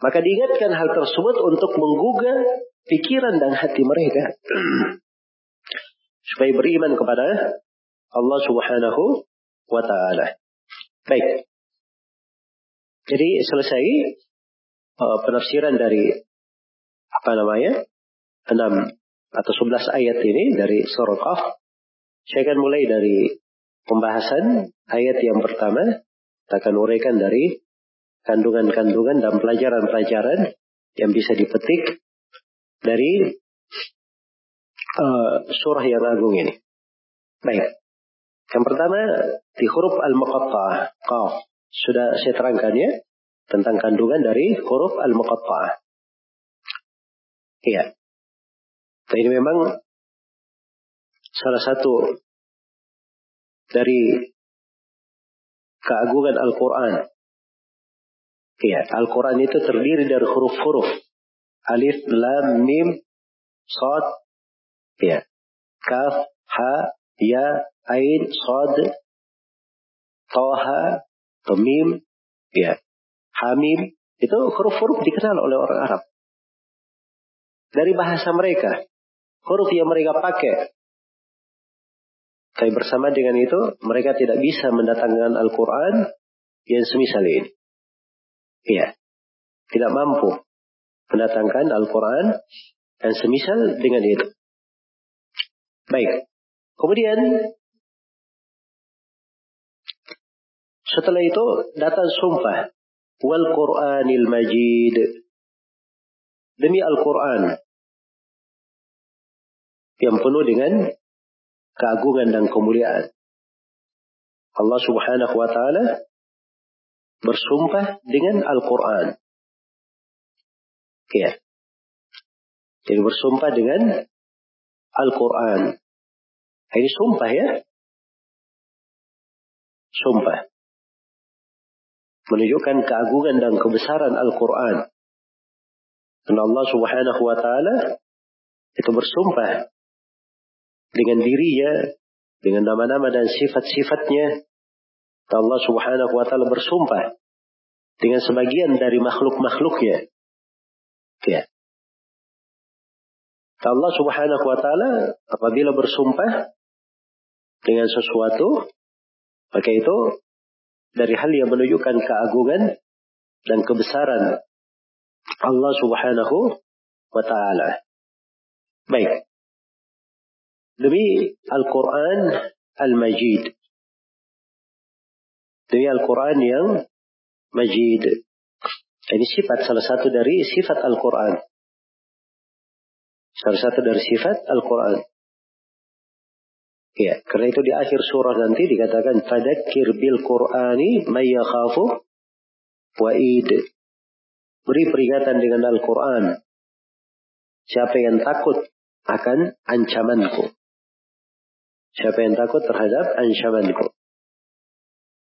Maka diingatkan hal tersebut untuk menggugah pikiran dan hati mereka. Supaya beriman kepada Allah subhanahu wa ta'ala. Baik. Jadi selesai uh, penafsiran dari apa namanya? 6 atau 11 ayat ini dari surah Qaf. Saya akan mulai dari pembahasan ayat yang pertama kita akan uraikan dari kandungan-kandungan dan pelajaran-pelajaran yang bisa dipetik dari uh, surah yang agung ini. Baik. Yang pertama di huruf al-muqatta'ah, qaf. Sudah saya terangkan ya tentang kandungan dari huruf al-muqatta'ah. Iya. Nah, ini memang salah satu dari keagungan Al-Quran. Ya, Al-Quran itu terdiri dari huruf-huruf. Alif, Lam, Mim, Sod, ya. Kaf, Ha, Ya, Ain, Sod, Toha, Mim, ya. Hamim, itu huruf-huruf dikenal oleh orang Arab. Dari bahasa mereka, huruf yang mereka pakai tapi bersama dengan itu, mereka tidak bisa mendatangkan Al-Quran yang semisal ini. Iya. Tidak mampu mendatangkan Al-Quran dan semisal dengan itu. Baik. Kemudian, setelah itu datang sumpah. Wal Quranil Majid. demi Al-Quran yang penuh dengan keagungan dan kemuliaan. Allah Subhanahu wa taala bersumpah dengan Al-Quran. Ya. Jadi bersumpah dengan Al-Quran. Ini sumpah ya. Sumpah. Menunjukkan keagungan dan kebesaran Al-Quran. Dan Allah subhanahu wa ta'ala itu bersumpah dengan dirinya, dengan nama-nama dan sifat-sifatnya. Allah subhanahu wa ta'ala bersumpah dengan sebagian dari makhluk-makhluknya. Ya. Allah subhanahu wa ta'ala apabila bersumpah dengan sesuatu, maka itu dari hal yang menunjukkan keagungan dan kebesaran Allah subhanahu wa ta'ala. Baik. Demi Al-Quran Al-Majid. Demi Al-Quran yang Majid. Ini sifat salah satu dari sifat Al-Quran. Salah satu dari sifat Al-Quran. Ya, karena itu di akhir surah nanti dikatakan fadzakir bil Qur'ani may yakhafu wa'id. Beri peringatan dengan Al-Quran. Siapa yang takut akan ancamanku. Siapa yang takut terhadap ancamanku.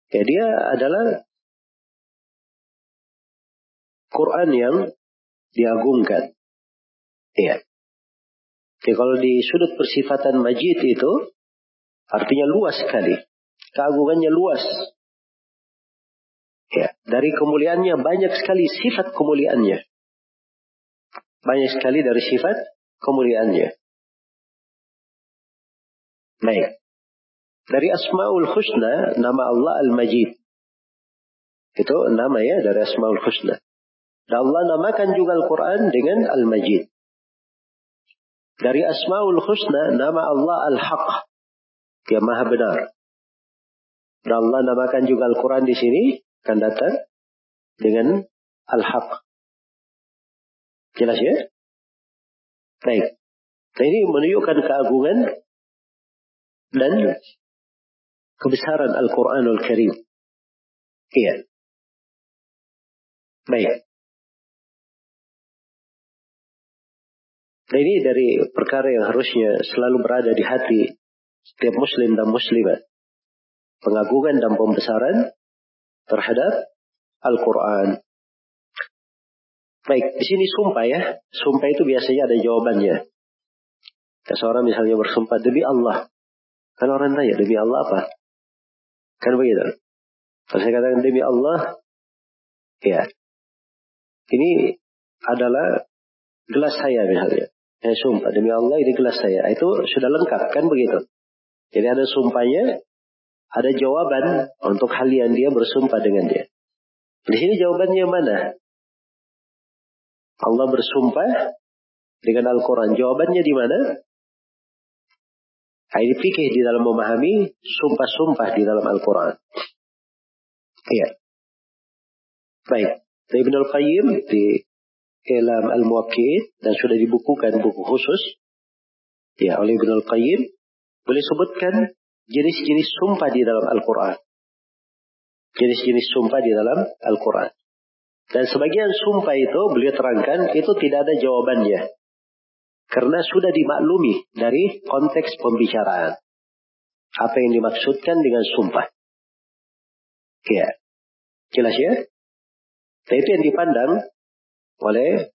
Ya dia adalah Quran yang diagungkan. Ya. Jadi kalau di sudut persifatan majid itu artinya luas sekali. Keagungannya luas. Ya, dari kemuliaannya banyak sekali sifat kemuliaannya. Banyak sekali dari sifat kemuliaannya. Baik. Dari Asmaul Husna, nama Allah Al-Majid. Itu nama ya dari Asmaul Husna. Dan Allah namakan juga Al-Quran dengan Al-Majid. Dari Asmaul Husna, nama Allah Al-Haq. Yang maha benar. Dan Allah namakan juga Al-Quran di sini, akan datang dengan Al-Haq. Jelas ya? Baik. Nah ini menunjukkan keagungan dan kebesaran Al-Quranul Karim. Iya. Baik. Nah ini dari perkara yang harusnya selalu berada di hati setiap muslim dan muslimah. Pengagungan dan pembesaran terhadap Al-Quran. Baik, di sini sumpah ya. Sumpah itu biasanya ada jawabannya. Seorang misalnya bersumpah demi Allah. Kan orang tanya demi Allah apa? Kan begitu. Kalau saya katakan demi Allah, ya. Ini adalah gelas saya misalnya. Saya sumpah demi Allah ini gelas saya. Itu sudah lengkap kan begitu. Jadi ada sumpahnya, ada jawaban untuk hal yang dia bersumpah dengan dia. Di sini jawabannya mana? Allah bersumpah dengan Al-Quran. Jawabannya di mana? Ini fikih di dalam memahami sumpah-sumpah di dalam Al-Quran. Iya. Baik. Ibn Al-Qayyim di Ilam Al-Muwakkid dan sudah dibukukan buku khusus ya oleh Ibn Al-Qayyim boleh sebutkan jenis-jenis sumpah di dalam Al-Quran. Jenis-jenis sumpah di dalam Al-Quran. Dan sebagian sumpah itu beliau terangkan itu tidak ada jawabannya. Karena sudah dimaklumi dari konteks pembicaraan. Apa yang dimaksudkan dengan sumpah. Ya. Jelas ya? Dan itu yang dipandang oleh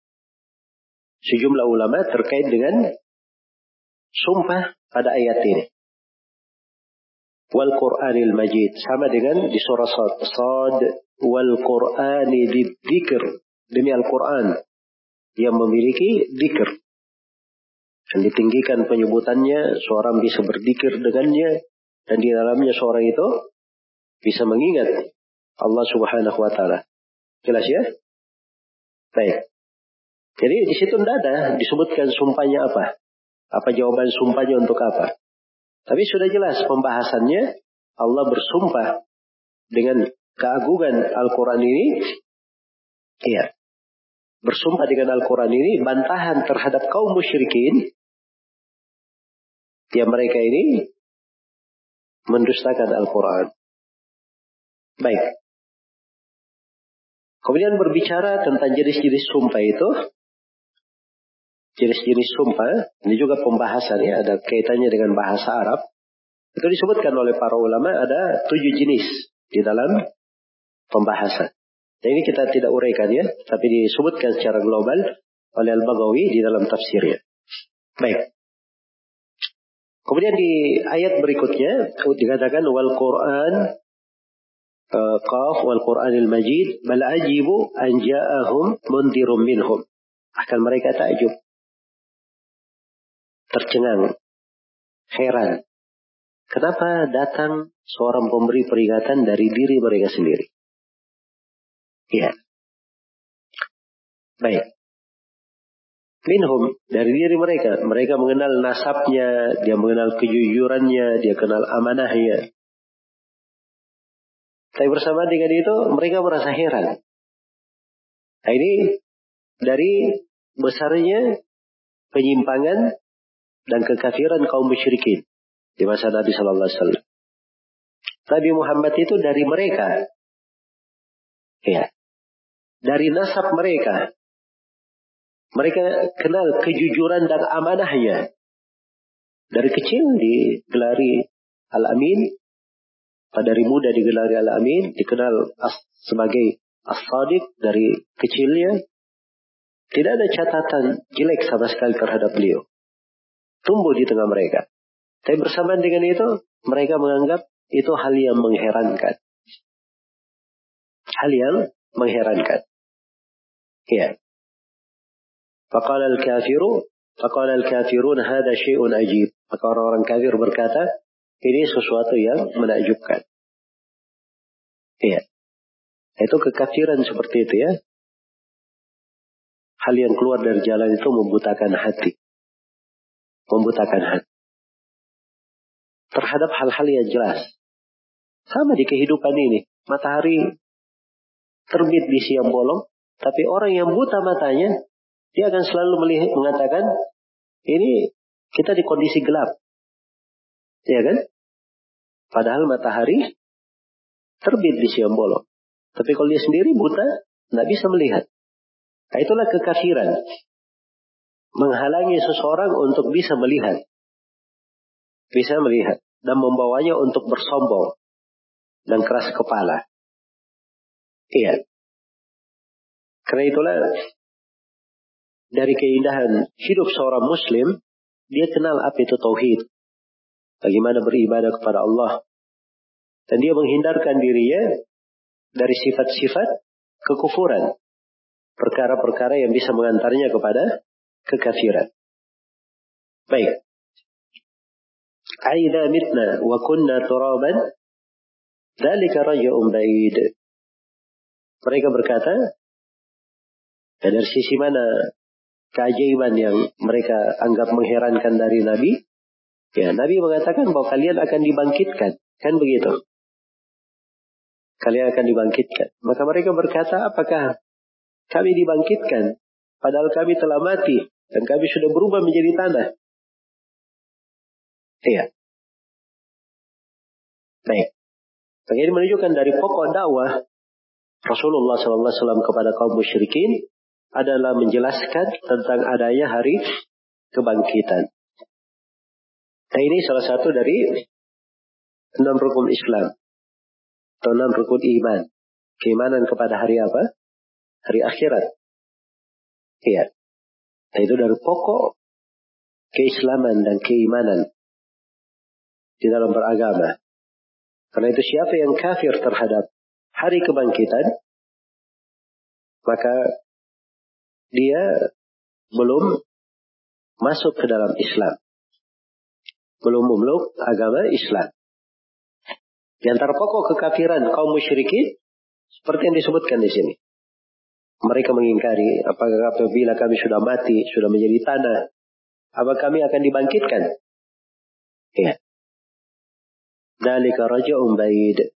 sejumlah ulama terkait dengan sumpah pada ayat ini. Wal Qur'anil Majid sama dengan di surah Sad. Wal Qur'ani dzikr demi Al-Qur'an yang memiliki dzikr. Dan ditinggikan penyebutannya, seorang bisa berzikir dengannya dan di dalamnya seorang itu bisa mengingat Allah Subhanahu wa taala. Jelas ya? Baik. Jadi di situ tidak ada disebutkan sumpahnya apa. Apa jawaban sumpahnya untuk apa. Tapi sudah jelas pembahasannya Allah bersumpah dengan keagungan Al-Quran ini. Iya. bersumpah dengan Al-Quran ini bantahan terhadap kaum musyrikin yang mereka ini mendustakan Al-Quran. Baik. Kemudian berbicara tentang jenis-jenis sumpah itu. Jenis-jenis sumpah, ini juga pembahasan ya, ada kaitannya dengan bahasa Arab. Itu disebutkan oleh para ulama ada tujuh jenis di dalam pembahasan. Dan ini kita tidak uraikan ya, tapi disebutkan secara global oleh Al-Baghawi di dalam tafsirnya. Baik. Kemudian di ayat berikutnya dikatakan wal Quran uh, qaf wal Quranil Majid bal ajibu an mundirum minhum. Akan mereka takjub. Tercengang. Heran. Kenapa datang seorang pemberi peringatan dari diri mereka sendiri? Ya. Baik minhum dari diri mereka. Mereka mengenal nasabnya, dia mengenal kejujurannya, dia kenal amanahnya. Tapi bersama dengan itu mereka merasa heran. Nah ini dari besarnya penyimpangan dan kekafiran kaum musyrikin di masa Nabi Shallallahu Alaihi Wasallam. Nabi Muhammad itu dari mereka, ya, dari nasab mereka, mereka kenal kejujuran dan amanahnya. Dari kecil digelari Al-Amin. Dari muda digelari Al-Amin. Dikenal as sebagai As-Sadiq dari kecilnya. Tidak ada catatan jelek sama sekali terhadap beliau. Tumbuh di tengah mereka. Tapi bersamaan dengan itu, mereka menganggap itu hal yang mengherankan. Hal yang mengherankan. Ya. Faqala al-kafiru Faqala al-kafirun hada syai'un ajib. Maka orang-orang kafir berkata, ini sesuatu yang menakjubkan. Iya. Itu kekafiran seperti itu ya. Hal yang keluar dari jalan itu membutakan hati. Membutakan hati. Terhadap hal-hal yang jelas. Sama di kehidupan ini. Matahari terbit di siang bolong. Tapi orang yang buta matanya dia akan selalu melihat, mengatakan, ini kita di kondisi gelap. Ya kan? Padahal matahari terbit di siang bolong. Tapi kalau dia sendiri buta, tidak bisa melihat. Nah, itulah kekafiran. Menghalangi seseorang untuk bisa melihat. Bisa melihat. Dan membawanya untuk bersombong. Dan keras kepala. Iya. Karena itulah dari keindahan hidup seorang muslim, dia kenal apa itu tauhid. Bagaimana beribadah kepada Allah. Dan dia menghindarkan dirinya dari sifat-sifat kekufuran. Perkara-perkara yang bisa mengantarnya kepada kekafiran. Baik. Aida mitna wa kunna turaban dalika raja'un ba'id. Mereka berkata, dari sisi mana keajaiban yang mereka anggap mengherankan dari Nabi, ya Nabi mengatakan bahwa kalian akan dibangkitkan. Kan begitu. Kalian akan dibangkitkan. Maka mereka berkata, apakah kami dibangkitkan? Padahal kami telah mati. Dan kami sudah berubah menjadi tanah. Iya. Baik. Maka ini menunjukkan dari pokok dakwah Rasulullah SAW kepada kaum musyrikin adalah menjelaskan tentang adanya hari kebangkitan. Nah ini salah satu dari enam rukun Islam. Atau enam rukun iman. Keimanan kepada hari apa? Hari akhirat. Iya. Nah itu dari pokok keislaman dan keimanan di dalam beragama. Karena itu siapa yang kafir terhadap hari kebangkitan, maka dia belum masuk ke dalam Islam. Belum memeluk agama Islam. Di antara pokok kekafiran kaum musyrikin seperti yang disebutkan di sini. Mereka mengingkari apakah apabila kami sudah mati, sudah menjadi tanah, apa kami akan dibangkitkan? Ya. Dalika raja'un.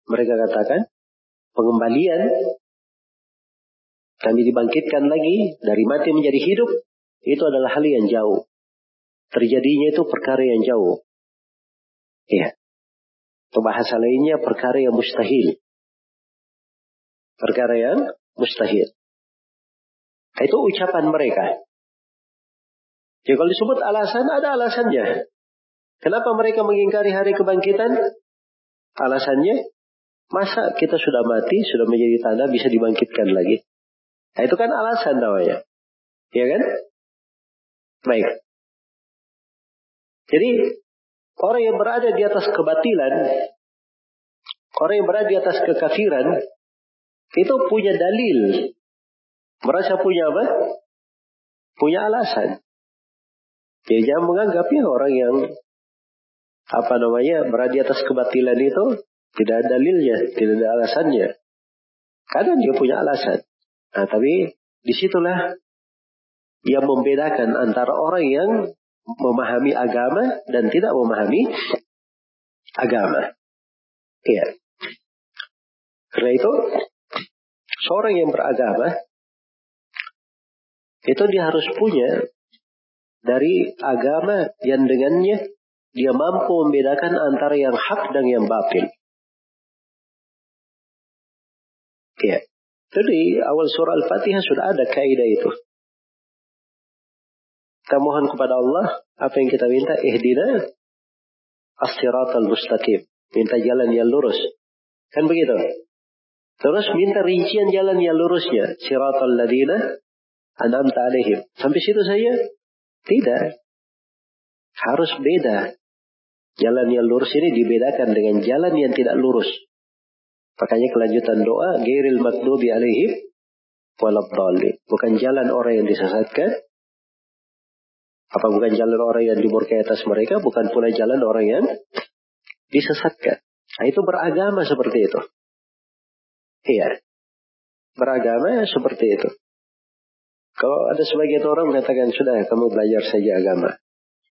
Mereka katakan, pengembalian kami dibangkitkan lagi dari mati menjadi hidup, itu adalah hal yang jauh. Terjadinya itu perkara yang jauh. Ya. Atau bahasa lainnya perkara yang mustahil. Perkara yang mustahil. Itu ucapan mereka. Jadi kalau disebut alasan, ada alasannya. Kenapa mereka mengingkari hari kebangkitan? Alasannya, masa kita sudah mati, sudah menjadi tanah, bisa dibangkitkan lagi? Nah, itu kan alasan namanya. Ya kan? Baik. Jadi, orang yang berada di atas kebatilan, orang yang berada di atas kekafiran, itu punya dalil. Merasa punya apa? Punya alasan. Ya jangan menganggap ya orang yang apa namanya berada di atas kebatilan itu tidak ada dalilnya, tidak ada alasannya. Kadang dia punya alasan. Nah, tapi di situlah yang membedakan antara orang yang memahami agama dan tidak memahami agama. Iya. Karena itu, seorang yang beragama, itu dia harus punya dari agama yang dengannya dia mampu membedakan antara yang hak dan yang batil. Ya. Jadi awal surah Al-Fatihah sudah ada kaidah itu. Kita mohon kepada Allah apa yang kita minta ihdina as-siratal mustaqim. Minta jalan yang lurus. Kan begitu? Terus minta rincian jalan yang lurusnya. Siratal ladina anamta alaihim. Sampai situ saja? Tidak. Harus beda. Jalan yang lurus ini dibedakan dengan jalan yang tidak lurus. Makanya kelanjutan doa, Gairil makdubi alaihim walabdalli. Bukan jalan orang yang disesatkan. Apa bukan jalan orang yang dimurkai atas mereka? Bukan pula jalan orang yang disesatkan. Nah, itu beragama seperti itu. Iya. Beragama seperti itu. Kalau ada sebagian orang mengatakan, sudah kamu belajar saja agama.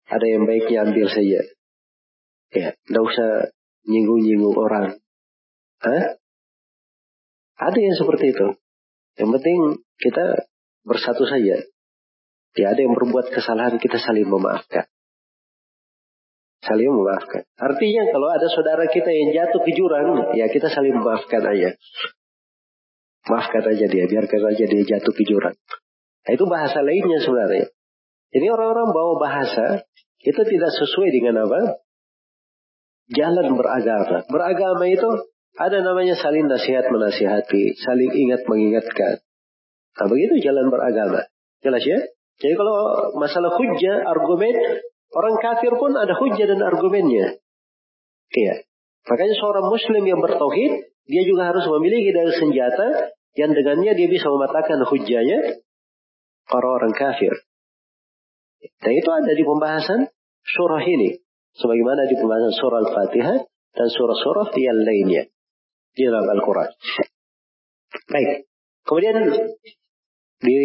Ada yang baiknya ambil saja. Ya, tidak usah nyinggung-nyinggung orang. Hah? Ada yang seperti itu. Yang penting kita bersatu saja. Ya, ada yang berbuat kesalahan, kita saling memaafkan. Saling memaafkan. Artinya kalau ada saudara kita yang jatuh ke jurang, ya kita saling memaafkan aja. Maafkan aja dia, biarkan aja dia jatuh ke jurang. Nah, itu bahasa lainnya sebenarnya. Jadi orang-orang bawa bahasa itu tidak sesuai dengan apa? Jalan beragama. Beragama itu ada namanya saling nasihat menasihati, saling ingat mengingatkan. Nah begitu jalan beragama. Jelas ya? Jadi kalau masalah hujah, argumen, orang kafir pun ada hujah dan argumennya. Iya. Makanya seorang muslim yang bertauhid, dia juga harus memiliki dari senjata yang dengannya dia bisa mematahkan hujahnya orang-orang kafir. Dan itu ada di pembahasan surah ini. Sebagaimana di pembahasan surah Al-Fatihah dan surah-surah yang lainnya. Di dalam Al-Quran. Baik. Kemudian di,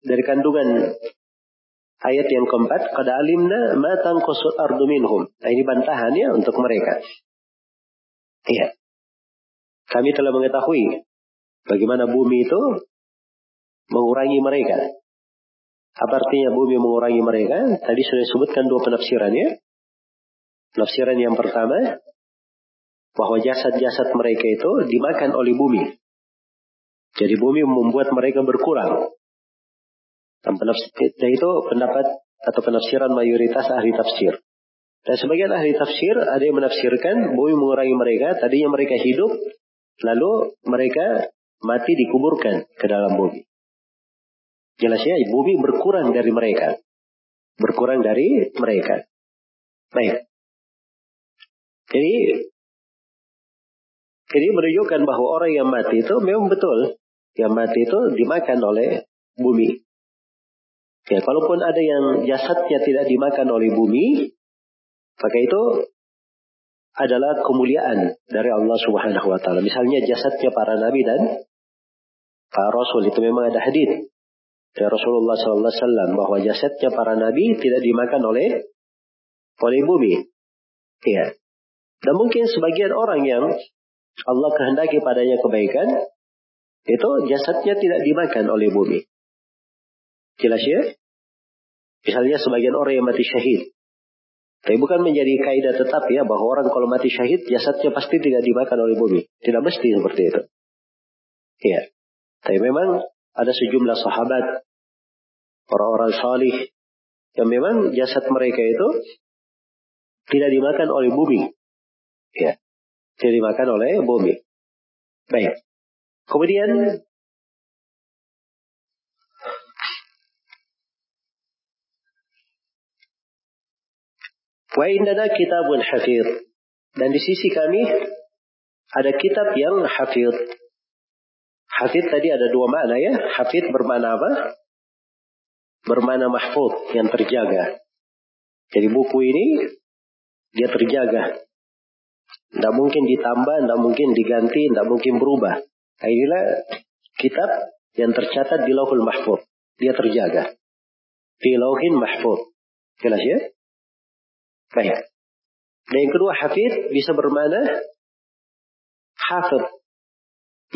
dari kandungan ayat yang keempat, kada alimna ma tangqasul ardu minhum. Nah, ini bantahan ya untuk mereka. Iya. Kami telah mengetahui bagaimana bumi itu mengurangi mereka. Apa artinya bumi mengurangi mereka? Tadi sudah disebutkan dua penafsirannya. Penafsiran yang pertama, bahwa jasad-jasad mereka itu dimakan oleh bumi. Jadi bumi membuat mereka berkurang. Dan, dan itu pendapat atau penafsiran mayoritas ahli tafsir. Dan sebagian ahli tafsir ada yang menafsirkan bumi mengurangi mereka, tadinya mereka hidup, lalu mereka mati dikuburkan ke dalam bumi. Jelasnya bumi berkurang dari mereka. Berkurang dari mereka. Baik. Jadi, jadi menunjukkan bahwa orang yang mati itu memang betul. Yang mati itu dimakan oleh bumi. Ya, kalaupun ada yang jasadnya tidak dimakan oleh bumi, maka itu adalah kemuliaan dari Allah Subhanahu wa taala. Misalnya jasadnya para nabi dan para rasul itu memang ada hadis dari Rasulullah SAW bahwa jasadnya para nabi tidak dimakan oleh oleh bumi. Ya. Dan mungkin sebagian orang yang Allah kehendaki padanya kebaikan, itu jasadnya tidak dimakan oleh bumi. Jelas ya? Misalnya sebagian orang yang mati syahid. Tapi bukan menjadi kaidah tetap ya bahwa orang kalau mati syahid jasadnya pasti tidak dimakan oleh bumi. Tidak mesti seperti itu. Iya. Tapi memang ada sejumlah sahabat orang-orang salih yang memang jasad mereka itu tidak dimakan oleh bumi. Ya. Tidak dimakan oleh bumi. Baik. Kemudian Wa indana kitabun hafir. Dan di sisi kami ada kitab yang hafir. Hafid tadi ada dua makna ya. Hafid bermakna apa? Bermakna mahfud, yang terjaga. Jadi buku ini dia terjaga. Tidak mungkin ditambah, tidak mungkin diganti, tidak mungkin berubah. Nah, inilah kitab yang tercatat di lauhul mahfud. Dia terjaga. Di lauhin mahfud. Jelas ya? Baik. Dan yang kedua hafid bisa bermana hafid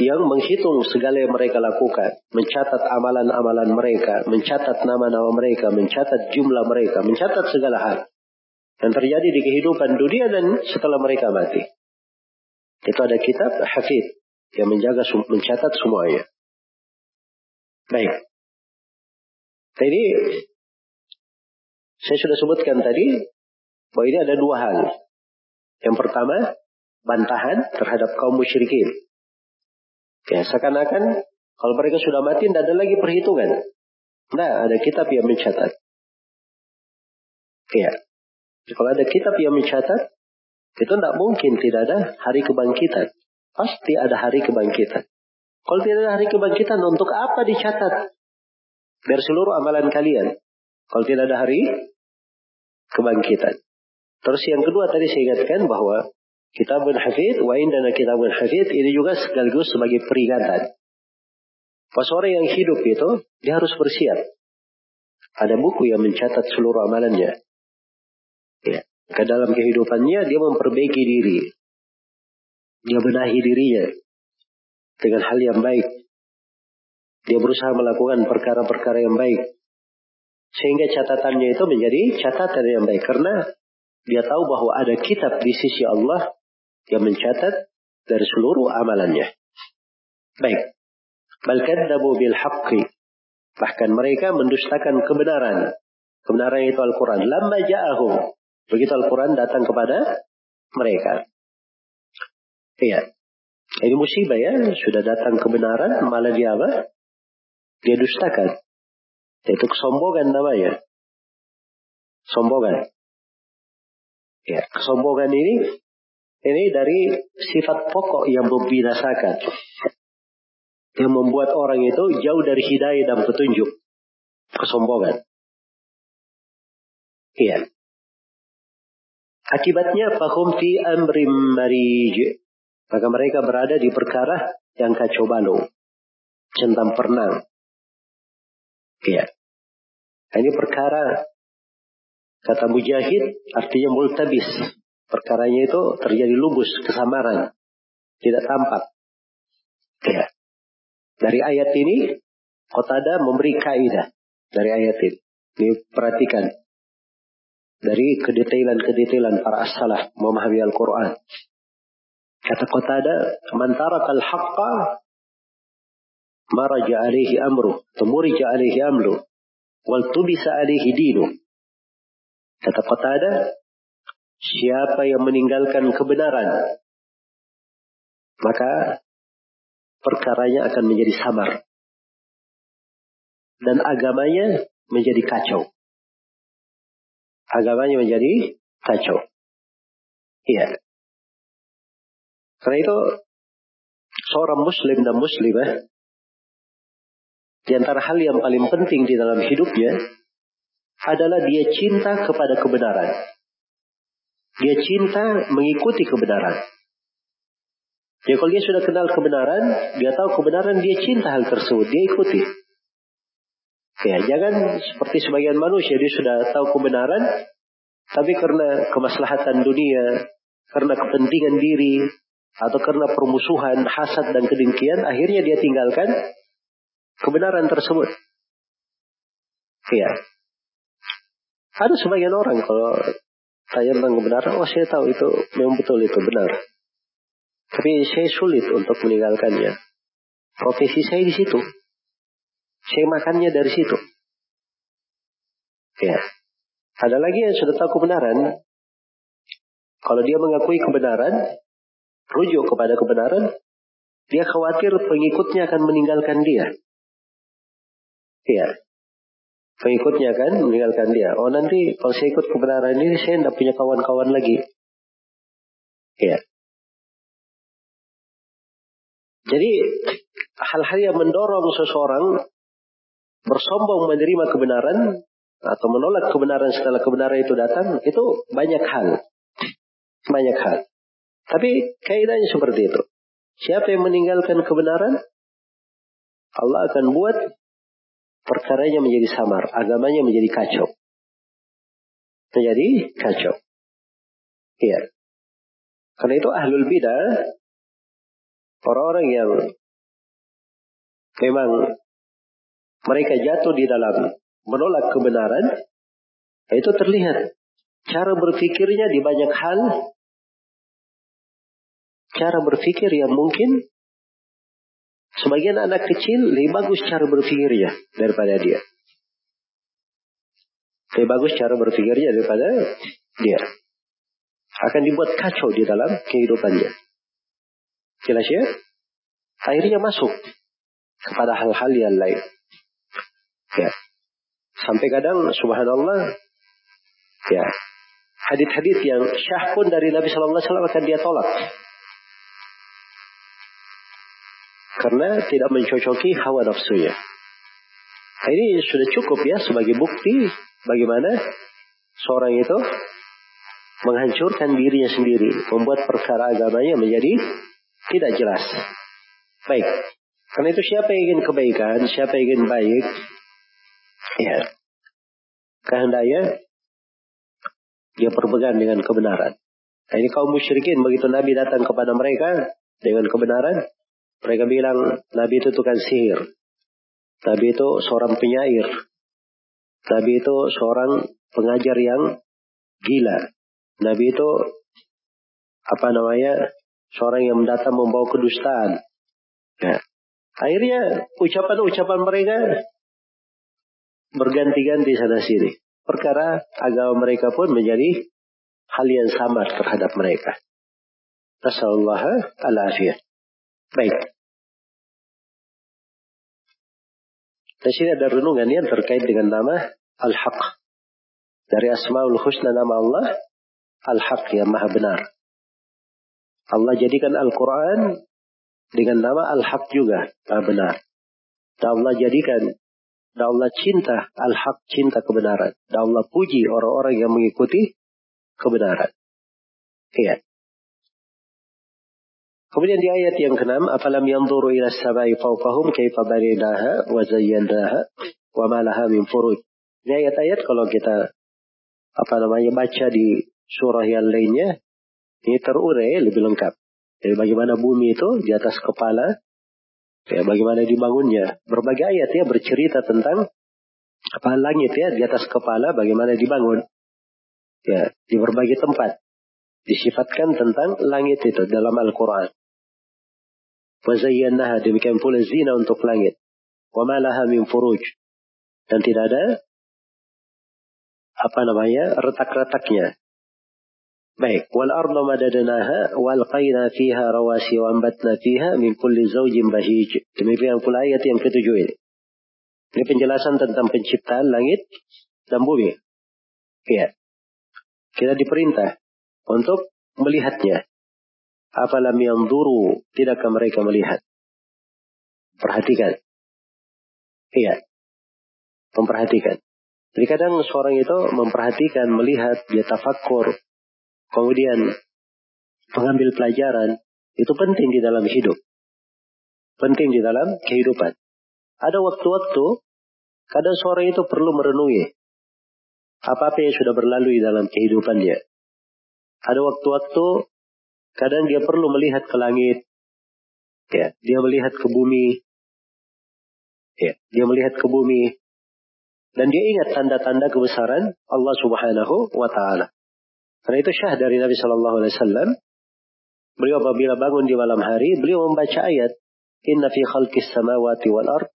yang menghitung segala yang mereka lakukan, mencatat amalan-amalan mereka, mencatat nama-nama mereka, mencatat jumlah mereka, mencatat segala hal yang terjadi di kehidupan dunia dan setelah mereka mati. Itu ada kitab hafid yang menjaga mencatat semuanya. Baik. Jadi saya sudah sebutkan tadi bahwa ini ada dua hal. Yang pertama, bantahan terhadap kaum musyrikin. Ya, seakan-akan kalau mereka sudah mati tidak ada lagi perhitungan. Nah, ada kitab yang mencatat. Ya. Kalau ada kitab yang mencatat, itu tidak mungkin tidak ada hari kebangkitan. Pasti ada hari kebangkitan. Kalau tidak ada hari kebangkitan, untuk apa dicatat? Biar seluruh amalan kalian. Kalau tidak ada hari kebangkitan. Terus yang kedua tadi saya ingatkan bahwa kitabun hafid, wa indana kitabun hafid, ini juga sekaligus sebagai peringatan. Pas orang yang hidup itu, dia harus bersiap. Ada buku yang mencatat seluruh amalannya. Ya. Ke dalam kehidupannya, dia memperbaiki diri. Dia benahi dirinya. Dengan hal yang baik. Dia berusaha melakukan perkara-perkara yang baik. Sehingga catatannya itu menjadi catatan yang baik. Karena dia tahu bahwa ada kitab di sisi Allah yang mencatat dari seluruh amalannya. Baik. Balkan dabu bil haqqi. Bahkan mereka mendustakan kebenaran. Kebenaran itu Al-Quran. Lama ja'ahum. Begitu Al-Quran datang kepada mereka. Iya. Ini musibah ya. Sudah datang kebenaran. Malah dia apa? Dia dustakan. Itu kesombongan namanya. Sombongan. Ya, kesombongan ini ini dari sifat pokok yang membinasakan. Yang membuat orang itu jauh dari hidayah dan petunjuk. Kesombongan. Iya. Akibatnya fahum fi amrim marij. Maka mereka berada di perkara yang kacau balau. Centang pernah. Iya. Ini perkara Kata Mujahid artinya multabis. Perkaranya itu terjadi lubus, kesamaran. Tidak tampak. Ya. Dari ayat ini, Qatada memberi kaidah dari ayat ini. Ini perhatikan. Dari kedetailan-kedetailan para as-salaf memahami Al-Quran. Kata Qatada, Man tarakal haqqa maraja alaihi amru. Tumurija alaihi amru. Wal tubisa alaihi dinu. Kata Qatada, siapa yang meninggalkan kebenaran, maka perkaranya akan menjadi samar. Dan agamanya menjadi kacau. Agamanya menjadi kacau. Iya. Karena itu seorang muslim dan muslimah di antara hal yang paling penting di dalam hidupnya adalah dia cinta kepada kebenaran. Dia cinta mengikuti kebenaran. Jadi kalau dia sudah kenal kebenaran, dia tahu kebenaran, dia cinta hal tersebut, dia ikuti. Ya, jangan seperti sebagian manusia, dia sudah tahu kebenaran, tapi karena kemaslahatan dunia, karena kepentingan diri, atau karena permusuhan, hasad dan kedengkian, akhirnya dia tinggalkan kebenaran tersebut. Iya. Ada sebagian orang kalau tentang kebenaran, oh saya tahu itu memang betul itu benar. Tapi saya sulit untuk meninggalkannya. Profesi saya di situ. Saya makannya dari situ. Ya. Ada lagi yang sudah tahu kebenaran. Kalau dia mengakui kebenaran, rujuk kepada kebenaran, dia khawatir pengikutnya akan meninggalkan dia. Ya. Pengikutnya akan meninggalkan dia. Oh nanti kalau saya ikut kebenaran ini, saya tidak punya kawan-kawan lagi. Ya. Jadi hal-hal yang mendorong seseorang bersombong menerima kebenaran atau menolak kebenaran setelah kebenaran itu datang itu banyak hal. Banyak hal. Tapi kaidahnya seperti itu. Siapa yang meninggalkan kebenaran, Allah akan buat perkaranya menjadi samar, agamanya menjadi kacau. Menjadi kacau. Iya. Karena itu ahlul bidah, orang-orang yang memang mereka jatuh di dalam menolak kebenaran, itu terlihat cara berpikirnya di banyak hal, cara berpikir yang mungkin sebagian anak kecil lebih bagus cara berpikirnya daripada dia. Lebih bagus cara berpikirnya daripada dia. Akan dibuat kacau di dalam kehidupannya. Jelas ya? Akhirnya masuk kepada hal-hal yang lain. Ya. Sampai kadang subhanallah ya hadis-hadis yang syah pun dari Nabi Shallallahu Alaihi Wasallam akan dia tolak karena tidak mencocoki hawa nafsunya. Ini sudah cukup ya sebagai bukti bagaimana seorang itu menghancurkan dirinya sendiri, membuat perkara agamanya menjadi tidak jelas. Baik, karena itu siapa yang ingin kebaikan, siapa yang ingin baik, ya kehendaknya dia berpegang dengan kebenaran. Nah, ini kaum musyrikin begitu Nabi datang kepada mereka dengan kebenaran, mereka bilang Nabi itu tukang sihir. Nabi itu seorang penyair. Nabi itu seorang pengajar yang gila. Nabi itu apa namanya? Seorang yang datang membawa kedustaan. Nah, Akhirnya ucapan-ucapan mereka berganti-ganti sana sini. Perkara agama mereka pun menjadi hal yang sama terhadap mereka. Nasallallahu al-afiyah. Baik. Di sini ada renungan yang terkait dengan nama Al-Haq. Dari Asmaul Husna nama Allah, Al-Haq yang maha benar. Allah jadikan Al-Quran dengan nama Al-Haq juga, nah benar. Dan Allah jadikan, dan Allah cinta Al-Haq, cinta kebenaran. Dan Allah puji orang-orang yang mengikuti kebenaran. Iya. Kemudian di ayat yang keenam, afalam yanzuru ila samai fawqahum kaifa baninaha wa zayyanaha wa ma laha min furuj. Ini ayat-ayat kalau kita apa namanya baca di surah yang lainnya ini terurai lebih lengkap. Jadi bagaimana bumi itu di atas kepala, ya bagaimana dibangunnya. Berbagai ayat ya bercerita tentang apa langit ya di atas kepala bagaimana dibangun. Ya, di berbagai tempat disifatkan tentang langit itu dalam Al-Quran. Wazayyanaha demikian pula zina untuk langit. Wa malaha min furuj. Dan tidak ada apa namanya retak-retaknya Baik, wal arda madadnaha wal qaina fiha rawasi wa ambatna fiha min kulli zawjin bahij. Demikian pula ayat yang ketujuh ini. Ini penjelasan tentang penciptaan langit dan bumi. Ya. Kita diperintah untuk melihatnya. Afalam yang duru, tidakkah mereka melihat? Perhatikan. Iya. Memperhatikan. Jadi kadang seorang itu memperhatikan, melihat, dia tafakur, kemudian mengambil pelajaran, itu penting di dalam hidup. Penting di dalam kehidupan. Ada waktu-waktu, kadang seorang itu perlu merenungi apa-apa yang sudah berlalu di dalam kehidupannya. Ada waktu-waktu Kadang dia perlu melihat ke langit. Ya, dia melihat ke bumi. Ya, dia melihat ke bumi. Dan dia ingat tanda-tanda kebesaran Allah Subhanahu wa taala. Karena itu syah dari Nabi Shallallahu alaihi wasallam. Beliau apabila bangun di malam hari, beliau membaca ayat, "Inna fi khalqis samawati wal ard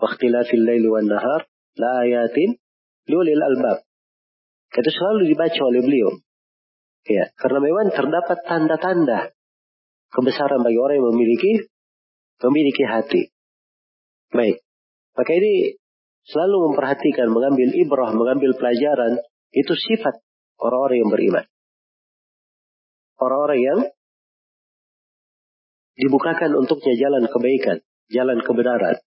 wa ikhtilafil laili wan nahar la ayatin liulil albab." Itu selalu dibaca oleh beliau. Ya, karena memang terdapat tanda-tanda kebesaran bagi orang yang memiliki memiliki hati. Baik. Maka ini selalu memperhatikan, mengambil ibrah, mengambil pelajaran, itu sifat orang-orang yang beriman. Orang-orang yang dibukakan untuknya jalan kebaikan, jalan kebenaran.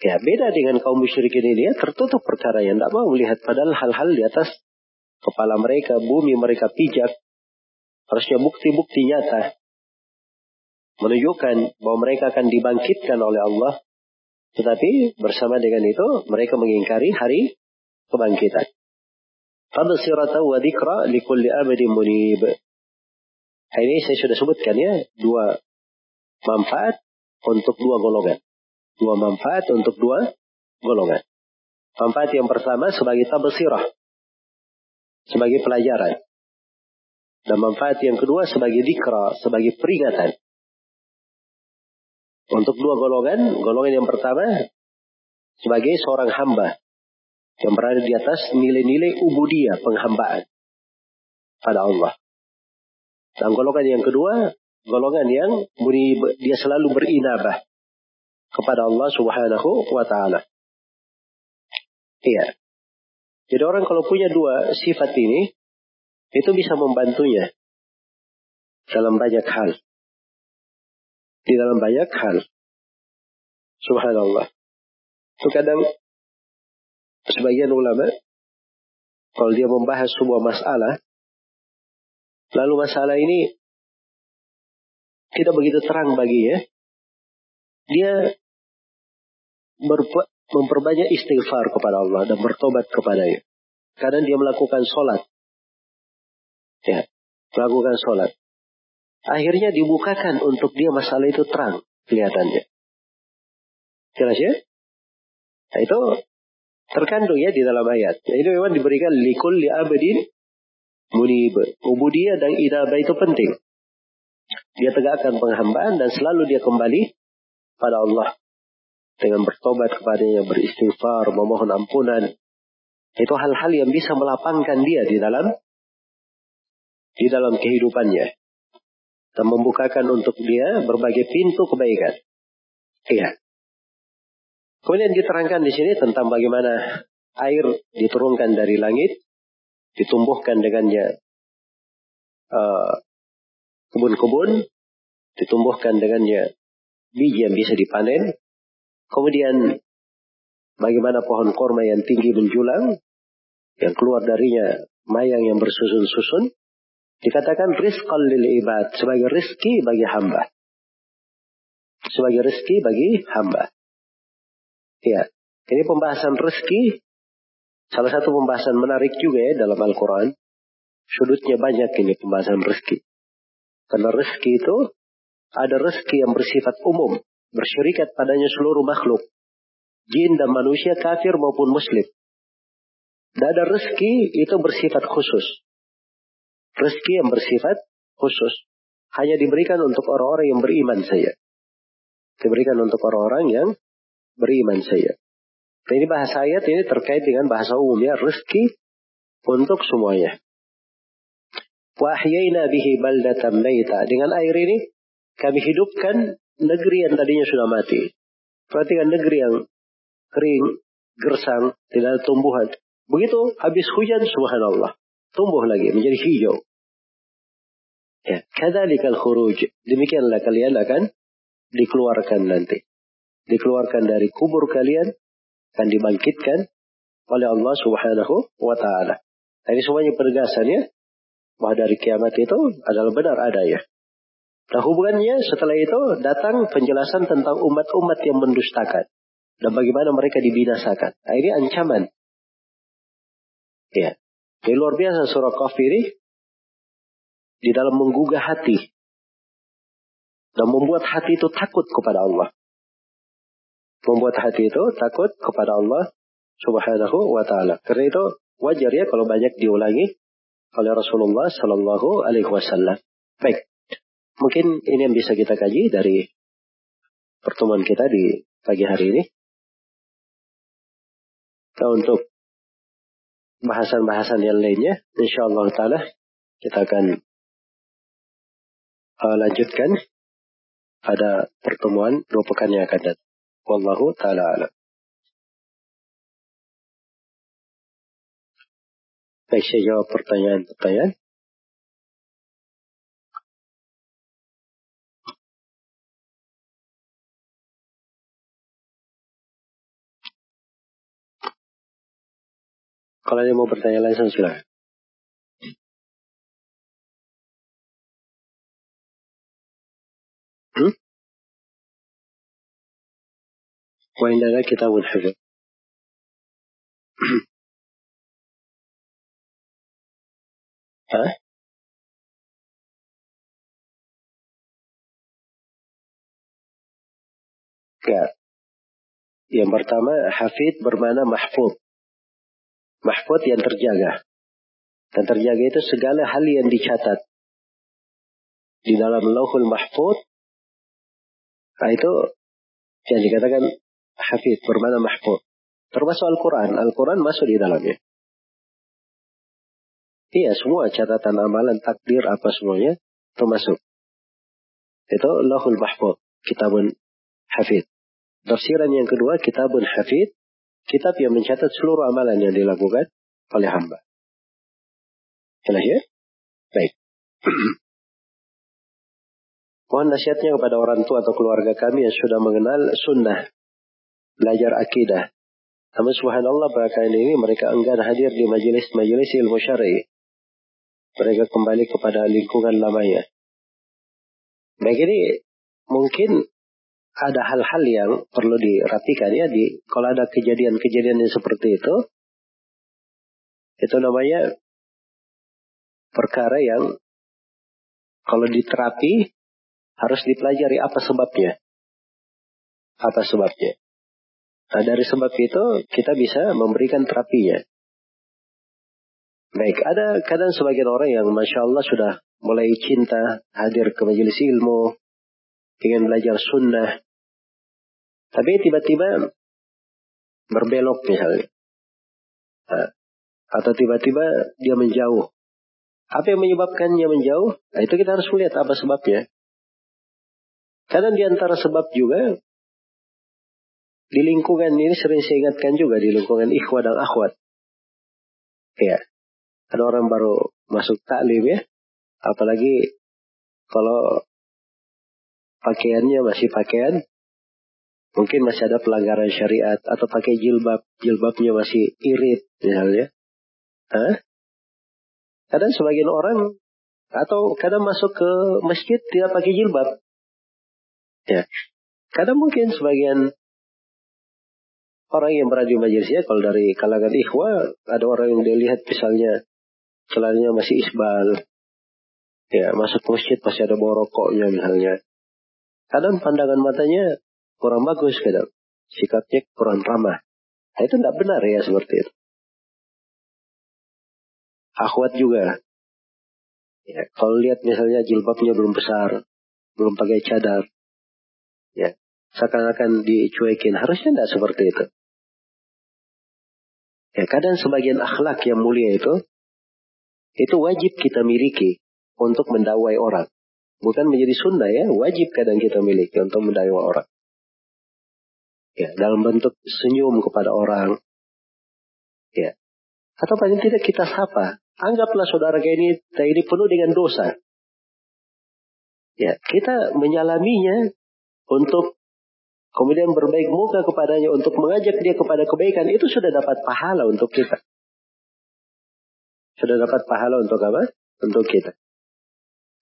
Ya, beda dengan kaum musyrikin ini, dia tertutup perkara yang tidak mau melihat padahal hal-hal di atas kepala mereka, bumi mereka pijak. Harusnya bukti-bukti nyata menunjukkan bahwa mereka akan dibangkitkan oleh Allah. Tetapi bersama dengan itu mereka mengingkari hari kebangkitan. Tabsirata wa dzikra likulli munib. Ini saya sudah sebutkan ya, dua manfaat untuk dua golongan. Dua manfaat untuk dua golongan. Manfaat yang pertama sebagai tabsirah. Sebagai pelajaran. Dan manfaat yang kedua sebagai dikra, sebagai peringatan. Untuk dua golongan, golongan yang pertama sebagai seorang hamba yang berada di atas nilai-nilai ubudiyah penghambaan pada Allah. Dan golongan yang kedua, golongan yang dia selalu berinabah kepada Allah Subhanahu wa taala. Iya. Jadi orang kalau punya dua sifat ini, itu bisa membantunya dalam banyak hal di dalam banyak hal. Subhanallah. Itu kadang sebagian ulama kalau dia membahas sebuah masalah, lalu masalah ini tidak begitu terang baginya, dia memperbanyak istighfar kepada Allah dan bertobat kepadanya. Kadang dia melakukan sholat. Ya, melakukan sholat. Akhirnya dibukakan untuk dia masalah itu terang kelihatannya. Jelas ya? Nah, itu terkandung ya di dalam ayat. Nah, itu memang diberikan likul li abadin munib. Ubudiyah dan idabah itu penting. Dia tegakkan penghambaan dan selalu dia kembali pada Allah. Dengan bertobat kepadanya, beristighfar, memohon ampunan. Itu hal-hal yang bisa melapangkan dia di dalam di dalam kehidupannya dan membukakan untuk dia berbagai pintu kebaikan. Iya. Kemudian diterangkan di sini tentang bagaimana air diturunkan dari langit, ditumbuhkan dengannya uh, kebun-kebun, ditumbuhkan dengannya biji yang bisa dipanen. Kemudian bagaimana pohon korma yang tinggi menjulang, yang keluar darinya mayang yang bersusun-susun, Dikatakan rizqan lil ibad. Sebagai rizki bagi hamba. Sebagai rizki bagi hamba. Ya. Ini pembahasan rizki. Salah satu pembahasan menarik juga ya dalam Al-Quran. Sudutnya banyak ini pembahasan rizki. Karena rizki itu ada rizki yang bersifat umum. Bersyirikat padanya seluruh makhluk. Jin dan manusia kafir maupun muslim. Dan ada rezeki itu bersifat khusus. Rezeki yang bersifat khusus hanya diberikan untuk orang-orang yang beriman saja. Diberikan untuk orang-orang yang beriman saja. Ini bahasa ayat ini terkait dengan bahasa umumnya rezeki untuk semuanya. Wahyayna bihi baldatan. Dengan air ini kami hidupkan negeri yang tadinya sudah mati. Perhatikan negeri yang kering, gersang, tidak ada tumbuhan. Begitu habis hujan, subhanallah tumbuh lagi menjadi hijau. Ya, kadzalikal khuruj. Demikianlah kalian akan dikeluarkan nanti. Dikeluarkan dari kubur kalian akan dibangkitkan oleh Allah Subhanahu wa taala. Ini semuanya penegasannya bahwa dari kiamat itu adalah benar adanya. Nah hubungannya setelah itu datang penjelasan tentang umat-umat yang mendustakan dan bagaimana mereka dibinasakan. Nah, ini ancaman. Ya, ini luar biasa surah Qaf ini di dalam menggugah hati dan membuat hati itu takut kepada Allah. Membuat hati itu takut kepada Allah Subhanahu wa taala. Karena itu wajar ya kalau banyak diulangi oleh Rasulullah Sallallahu Alaihi Wasallam. Baik, mungkin ini yang bisa kita kaji dari pertemuan kita di pagi hari ini. Nah, untuk bahasan-bahasan yang lainnya, insya Allah Taala kita akan uh, lanjutkan pada pertemuan dua pekan yang akan datang. Wallahu taala alam. Baik, saya jawab pertanyaan-pertanyaan. Kalau ada mau bertanya langsung silakan. Hmm? وإننا كتاب حفظ Hah? Ya. Yang pertama, hafid bermana mahfud. Mahfud yang terjaga. Dan terjaga itu segala hal yang dicatat. Di dalam lauhul mahfud. Nah itu yang dikatakan hafid bermana mahfud. Termasuk Al-Quran. Al-Quran masuk di dalamnya. Iya, semua catatan amalan, takdir, apa semuanya termasuk. Itu lahul mahfud, kitabun hafid. Tafsiran yang kedua, kitabun hafid, kitab yang mencatat seluruh amalan yang dilakukan oleh hamba. Jelas ya? Baik. Mohon nasihatnya kepada orang tua atau keluarga kami yang sudah mengenal sunnah, belajar akidah. Namun subhanallah belakangan ini mereka enggan hadir di majelis-majelis ilmu syar'i mereka kembali kepada lingkungan lamanya. Baik ini mungkin ada hal-hal yang perlu dirapikan ya di kalau ada kejadian-kejadian yang seperti itu itu namanya perkara yang kalau diterapi harus dipelajari apa sebabnya. Apa sebabnya? Nah, dari sebab itu kita bisa memberikan terapinya. Baik, ada kadang sebagian orang yang Masya Allah sudah mulai cinta hadir ke majelis ilmu, ingin belajar sunnah. Tapi tiba-tiba berbelok misalnya. Nah, atau tiba-tiba dia menjauh. Apa yang menyebabkannya menjauh? Nah, itu kita harus melihat apa sebabnya. Kadang di antara sebab juga di lingkungan ini sering saya ingatkan juga di lingkungan ikhwah dan akhwat. Ya, ada orang baru masuk taklim ya. Apalagi kalau pakaiannya masih pakaian, mungkin masih ada pelanggaran syariat atau pakai jilbab, jilbabnya masih irit misalnya. Hah? Kadang sebagian orang atau kadang masuk ke masjid tidak pakai jilbab. Ya. Kadang mungkin sebagian orang yang berada di majelisnya kalau dari kalangan ikhwah ada orang yang dilihat misalnya celananya masih isbal. Ya, masuk masjid masih ada bau rokoknya misalnya. Kadang pandangan matanya kurang bagus kadang. Sikapnya kurang ramah. Nah, itu tidak benar ya seperti itu. Akhwat juga. Ya, kalau lihat misalnya jilbabnya belum besar, belum pakai cadar, ya, seakan-akan dicuekin. Harusnya tidak seperti itu. Ya, kadang sebagian akhlak yang mulia itu itu wajib kita miliki untuk mendakwai orang. Bukan menjadi sunnah ya, wajib kadang kita miliki untuk mendakwai orang. Ya, dalam bentuk senyum kepada orang. Ya. Atau paling tidak kita sapa. Anggaplah saudara ini ini penuh dengan dosa. Ya, kita menyalaminya untuk kemudian berbaik muka kepadanya untuk mengajak dia kepada kebaikan itu sudah dapat pahala untuk kita sudah dapat pahala untuk apa? Untuk kita.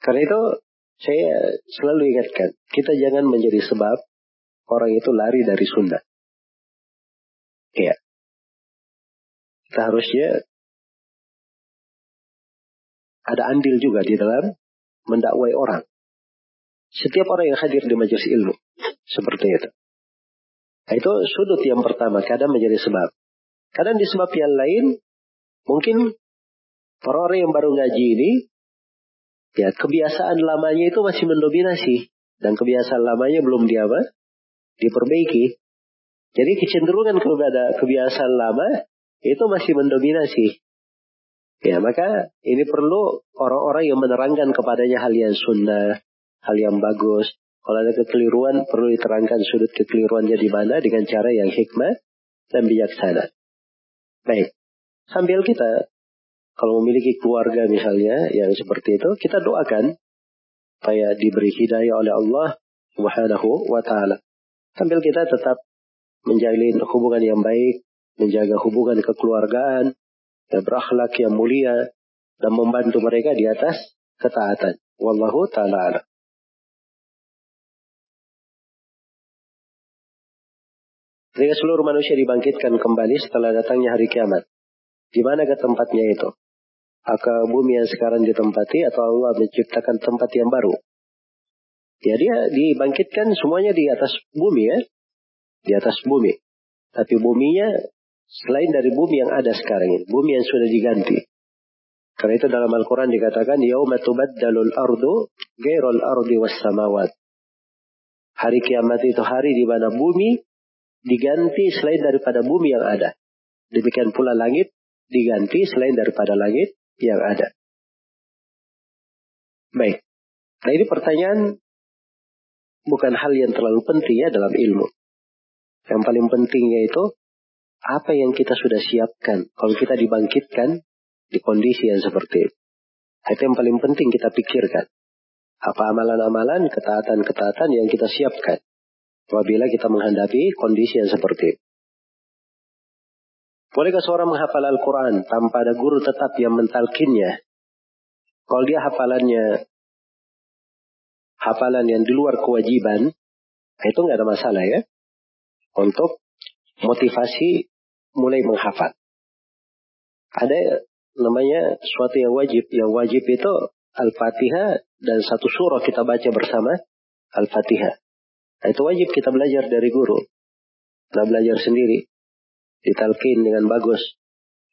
Karena itu saya selalu ingatkan, kita jangan menjadi sebab orang itu lari dari Sunda. Iya. Kita harusnya ada andil juga di dalam mendakwai orang. Setiap orang yang hadir di majelis ilmu. Seperti itu. Nah, itu sudut yang pertama. Kadang menjadi sebab. Kadang di sebab yang lain. Mungkin orang-orang yang baru ngaji ini. Ya kebiasaan lamanya itu masih mendominasi. Dan kebiasaan lamanya belum dia apa? Diperbaiki. Jadi kecenderungan kepada kebiasaan lama itu masih mendominasi. Ya, maka ini perlu orang-orang yang menerangkan kepadanya hal yang sunnah, hal yang bagus. Kalau ada kekeliruan, perlu diterangkan sudut kekeliruannya di mana dengan cara yang hikmah dan bijaksana. Baik, sambil kita kalau memiliki keluarga misalnya yang seperti itu, kita doakan supaya diberi hidayah oleh Allah Subhanahu wa taala. Sambil kita tetap menjalin hubungan yang baik, menjaga hubungan kekeluargaan, dan berakhlak yang mulia dan membantu mereka di atas ketaatan. Wallahu taala Ketika seluruh manusia dibangkitkan kembali setelah datangnya hari kiamat. Di mana ke tempatnya itu? Apakah bumi yang sekarang ditempati atau Allah menciptakan tempat yang baru? Ya dia dibangkitkan semuanya di atas bumi ya. Di atas bumi. Tapi buminya Selain dari bumi yang ada sekarang ini. Bumi yang sudah diganti. Karena itu dalam Al-Quran dikatakan, Yawma tubaddalul ardu gairul ardi was samawat. Hari kiamat itu hari di mana bumi diganti selain daripada bumi yang ada. Demikian pula langit diganti selain daripada langit yang ada. Baik. Nah ini pertanyaan bukan hal yang terlalu penting ya dalam ilmu. Yang paling pentingnya itu apa yang kita sudah siapkan kalau kita dibangkitkan di kondisi yang seperti itu. Itu yang paling penting kita pikirkan. Apa amalan-amalan, ketaatan-ketaatan yang kita siapkan. Apabila kita menghadapi kondisi yang seperti itu. Bolehkah seorang menghafal Al-Quran tanpa ada guru tetap yang mentalkinnya? Kalau dia hafalannya hafalan yang di luar kewajiban, itu nggak ada masalah ya. Untuk motivasi mulai menghafal. Ada namanya suatu yang wajib. Yang wajib itu Al-Fatihah dan satu surah kita baca bersama Al-Fatihah. Itu wajib kita belajar dari guru. Kita belajar sendiri. Ditalkin dengan bagus.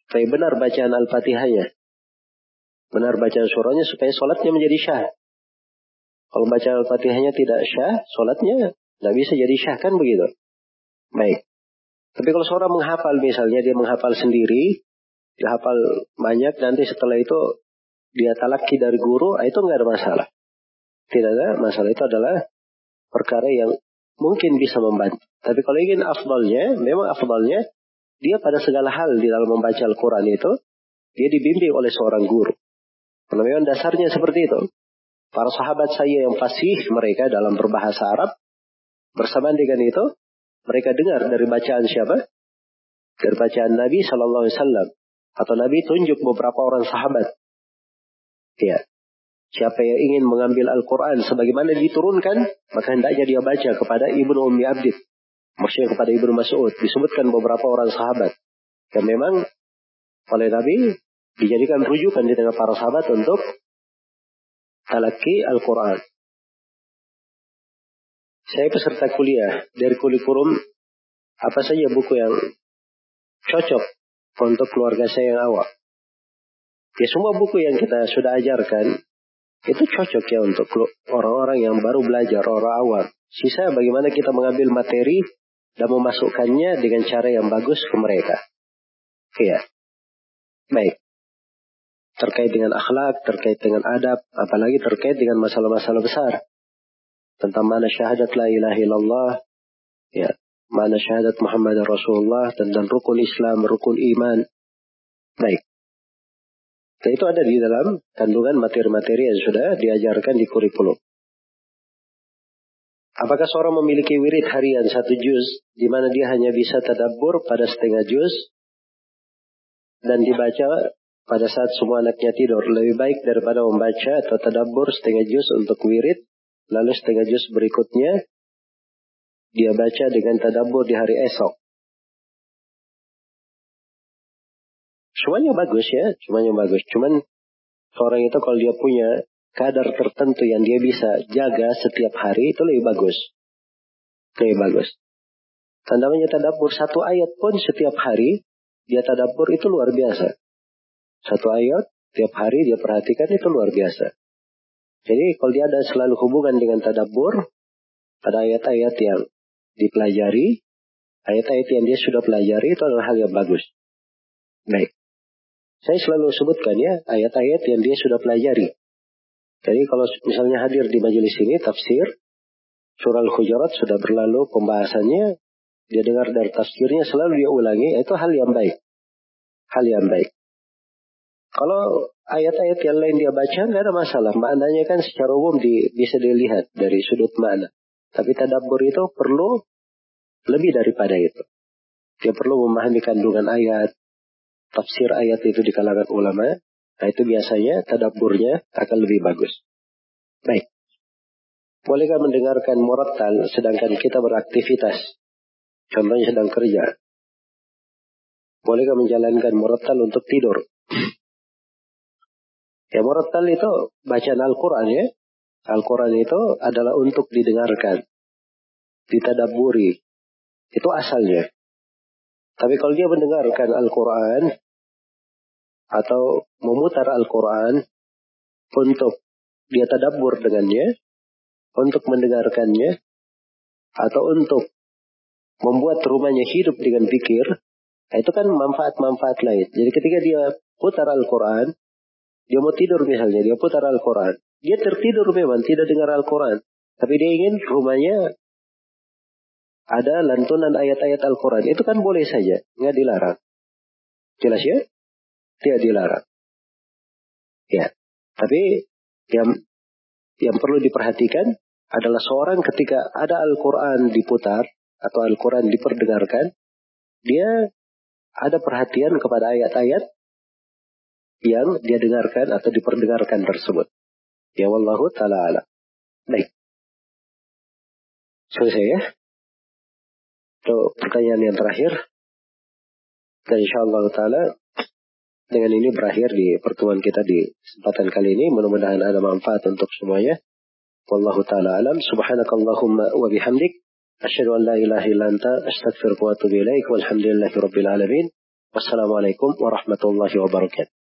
Supaya benar bacaan Al-Fatihahnya. Benar bacaan surahnya supaya sholatnya menjadi syah. Kalau baca Al-Fatihahnya tidak syah, sholatnya tidak bisa jadi syah kan begitu. Baik. Tapi kalau seorang menghafal misalnya dia menghafal sendiri, dia hafal banyak, nanti setelah itu dia talaki dari guru, ah, itu nggak ada masalah. Tidak ada masalah itu adalah perkara yang mungkin bisa membantu. Tapi kalau ingin afdalnya, memang afdalnya dia pada segala hal di dalam membaca Al-Quran itu, dia dibimbing oleh seorang guru. Karena dasarnya seperti itu. Para sahabat saya yang fasih mereka dalam berbahasa Arab, bersamaan dengan itu, mereka dengar dari bacaan siapa? Dari bacaan Nabi Shallallahu Alaihi Wasallam atau Nabi tunjuk beberapa orang sahabat. Ya, siapa yang ingin mengambil Al-Quran sebagaimana diturunkan, maka hendaknya dia baca kepada Ibnu Ummi Abdid. Maksudnya kepada Ibnu Mas'ud. Disebutkan beberapa orang sahabat. Dan memang oleh Nabi dijadikan rujukan di tengah para sahabat untuk talaki Al-Quran. Saya peserta kuliah dari kurikulum apa saja buku yang cocok untuk keluarga saya yang awal. Ya semua buku yang kita sudah ajarkan itu cocok ya untuk orang-orang yang baru belajar, orang awal. Sisa bagaimana kita mengambil materi dan memasukkannya dengan cara yang bagus ke mereka. Iya. Baik. Terkait dengan akhlak, terkait dengan adab, apalagi terkait dengan masalah-masalah besar tentang mana syahadat la ilaha illallah, ya, mana syahadat Muhammad Rasulullah, tentang rukun Islam, rukun iman. Baik. Dan itu ada di dalam kandungan materi-materi yang sudah diajarkan di kurikulum. Apakah seorang memiliki wirid harian satu juz, di mana dia hanya bisa tadabbur pada setengah juz, dan dibaca pada saat semua anaknya tidur. Lebih baik daripada membaca atau tadabbur setengah juz untuk wirid, Lalu setengah juz berikutnya dia baca dengan tadabur di hari esok. Semuanya bagus ya, semuanya bagus. Cuman seorang itu kalau dia punya kadar tertentu yang dia bisa jaga setiap hari itu lebih bagus. Lebih bagus. Dan namanya tadabur satu ayat pun setiap hari dia tadabur itu luar biasa. Satu ayat tiap hari dia perhatikan itu luar biasa. Jadi kalau dia ada selalu hubungan dengan tadabur, ada ayat-ayat yang dipelajari, ayat-ayat yang dia sudah pelajari itu adalah hal yang bagus. Baik. Saya selalu sebutkan ya ayat-ayat yang dia sudah pelajari. Jadi kalau misalnya hadir di majelis ini tafsir surah Al-Hujurat sudah berlalu pembahasannya, dia dengar dari tafsirnya selalu dia ulangi, itu hal yang baik. Hal yang baik. Kalau ayat-ayat yang lain dia baca nggak ada masalah. Maknanya kan secara umum di, bisa dilihat dari sudut mana. Tapi tadabbur itu perlu lebih daripada itu. Dia perlu memahami kandungan ayat, tafsir ayat itu di kalangan ulama. Nah itu biasanya tadabburnya akan lebih bagus. Baik. Bolehkah mendengarkan murattal sedangkan kita beraktivitas? Contohnya sedang kerja. Bolehkah menjalankan murattal untuk tidur? ya murattal itu bacaan Al-Quran ya. Al-Quran itu adalah untuk didengarkan. Ditadaburi. Itu asalnya. Tapi kalau dia mendengarkan Al-Quran atau memutar Al-Quran untuk dia tadabur dengannya, untuk mendengarkannya, atau untuk membuat rumahnya hidup dengan pikir, nah itu kan manfaat-manfaat lain. Jadi ketika dia putar Al-Quran, dia mau tidur misalnya, dia putar Al-Quran. Dia tertidur memang, tidak dengar Al-Quran. Tapi dia ingin rumahnya ada lantunan ayat-ayat Al-Quran. Itu kan boleh saja, nggak dilarang. Jelas ya? Tidak dilarang. Ya. Tapi yang yang perlu diperhatikan adalah seorang ketika ada Al-Quran diputar atau Al-Quran diperdengarkan, dia ada perhatian kepada ayat-ayat yang dia dengarkan atau diperdengarkan tersebut. Ya wallahu ta'ala ala. Baik. Selesai ya. Itu pertanyaan yang terakhir. Dan insya Allah ta'ala dengan ini berakhir di pertemuan kita di kesempatan kali ini. Mudah-mudahan ada manfaat untuk semuanya. Wallahu ta'ala alam. Subhanakallahumma wa bihamdik. Asyhadu an la ilaha illa anta ilaik. Walhamdulillahi rabbil alamin. Wassalamualaikum warahmatullahi wabarakatuh.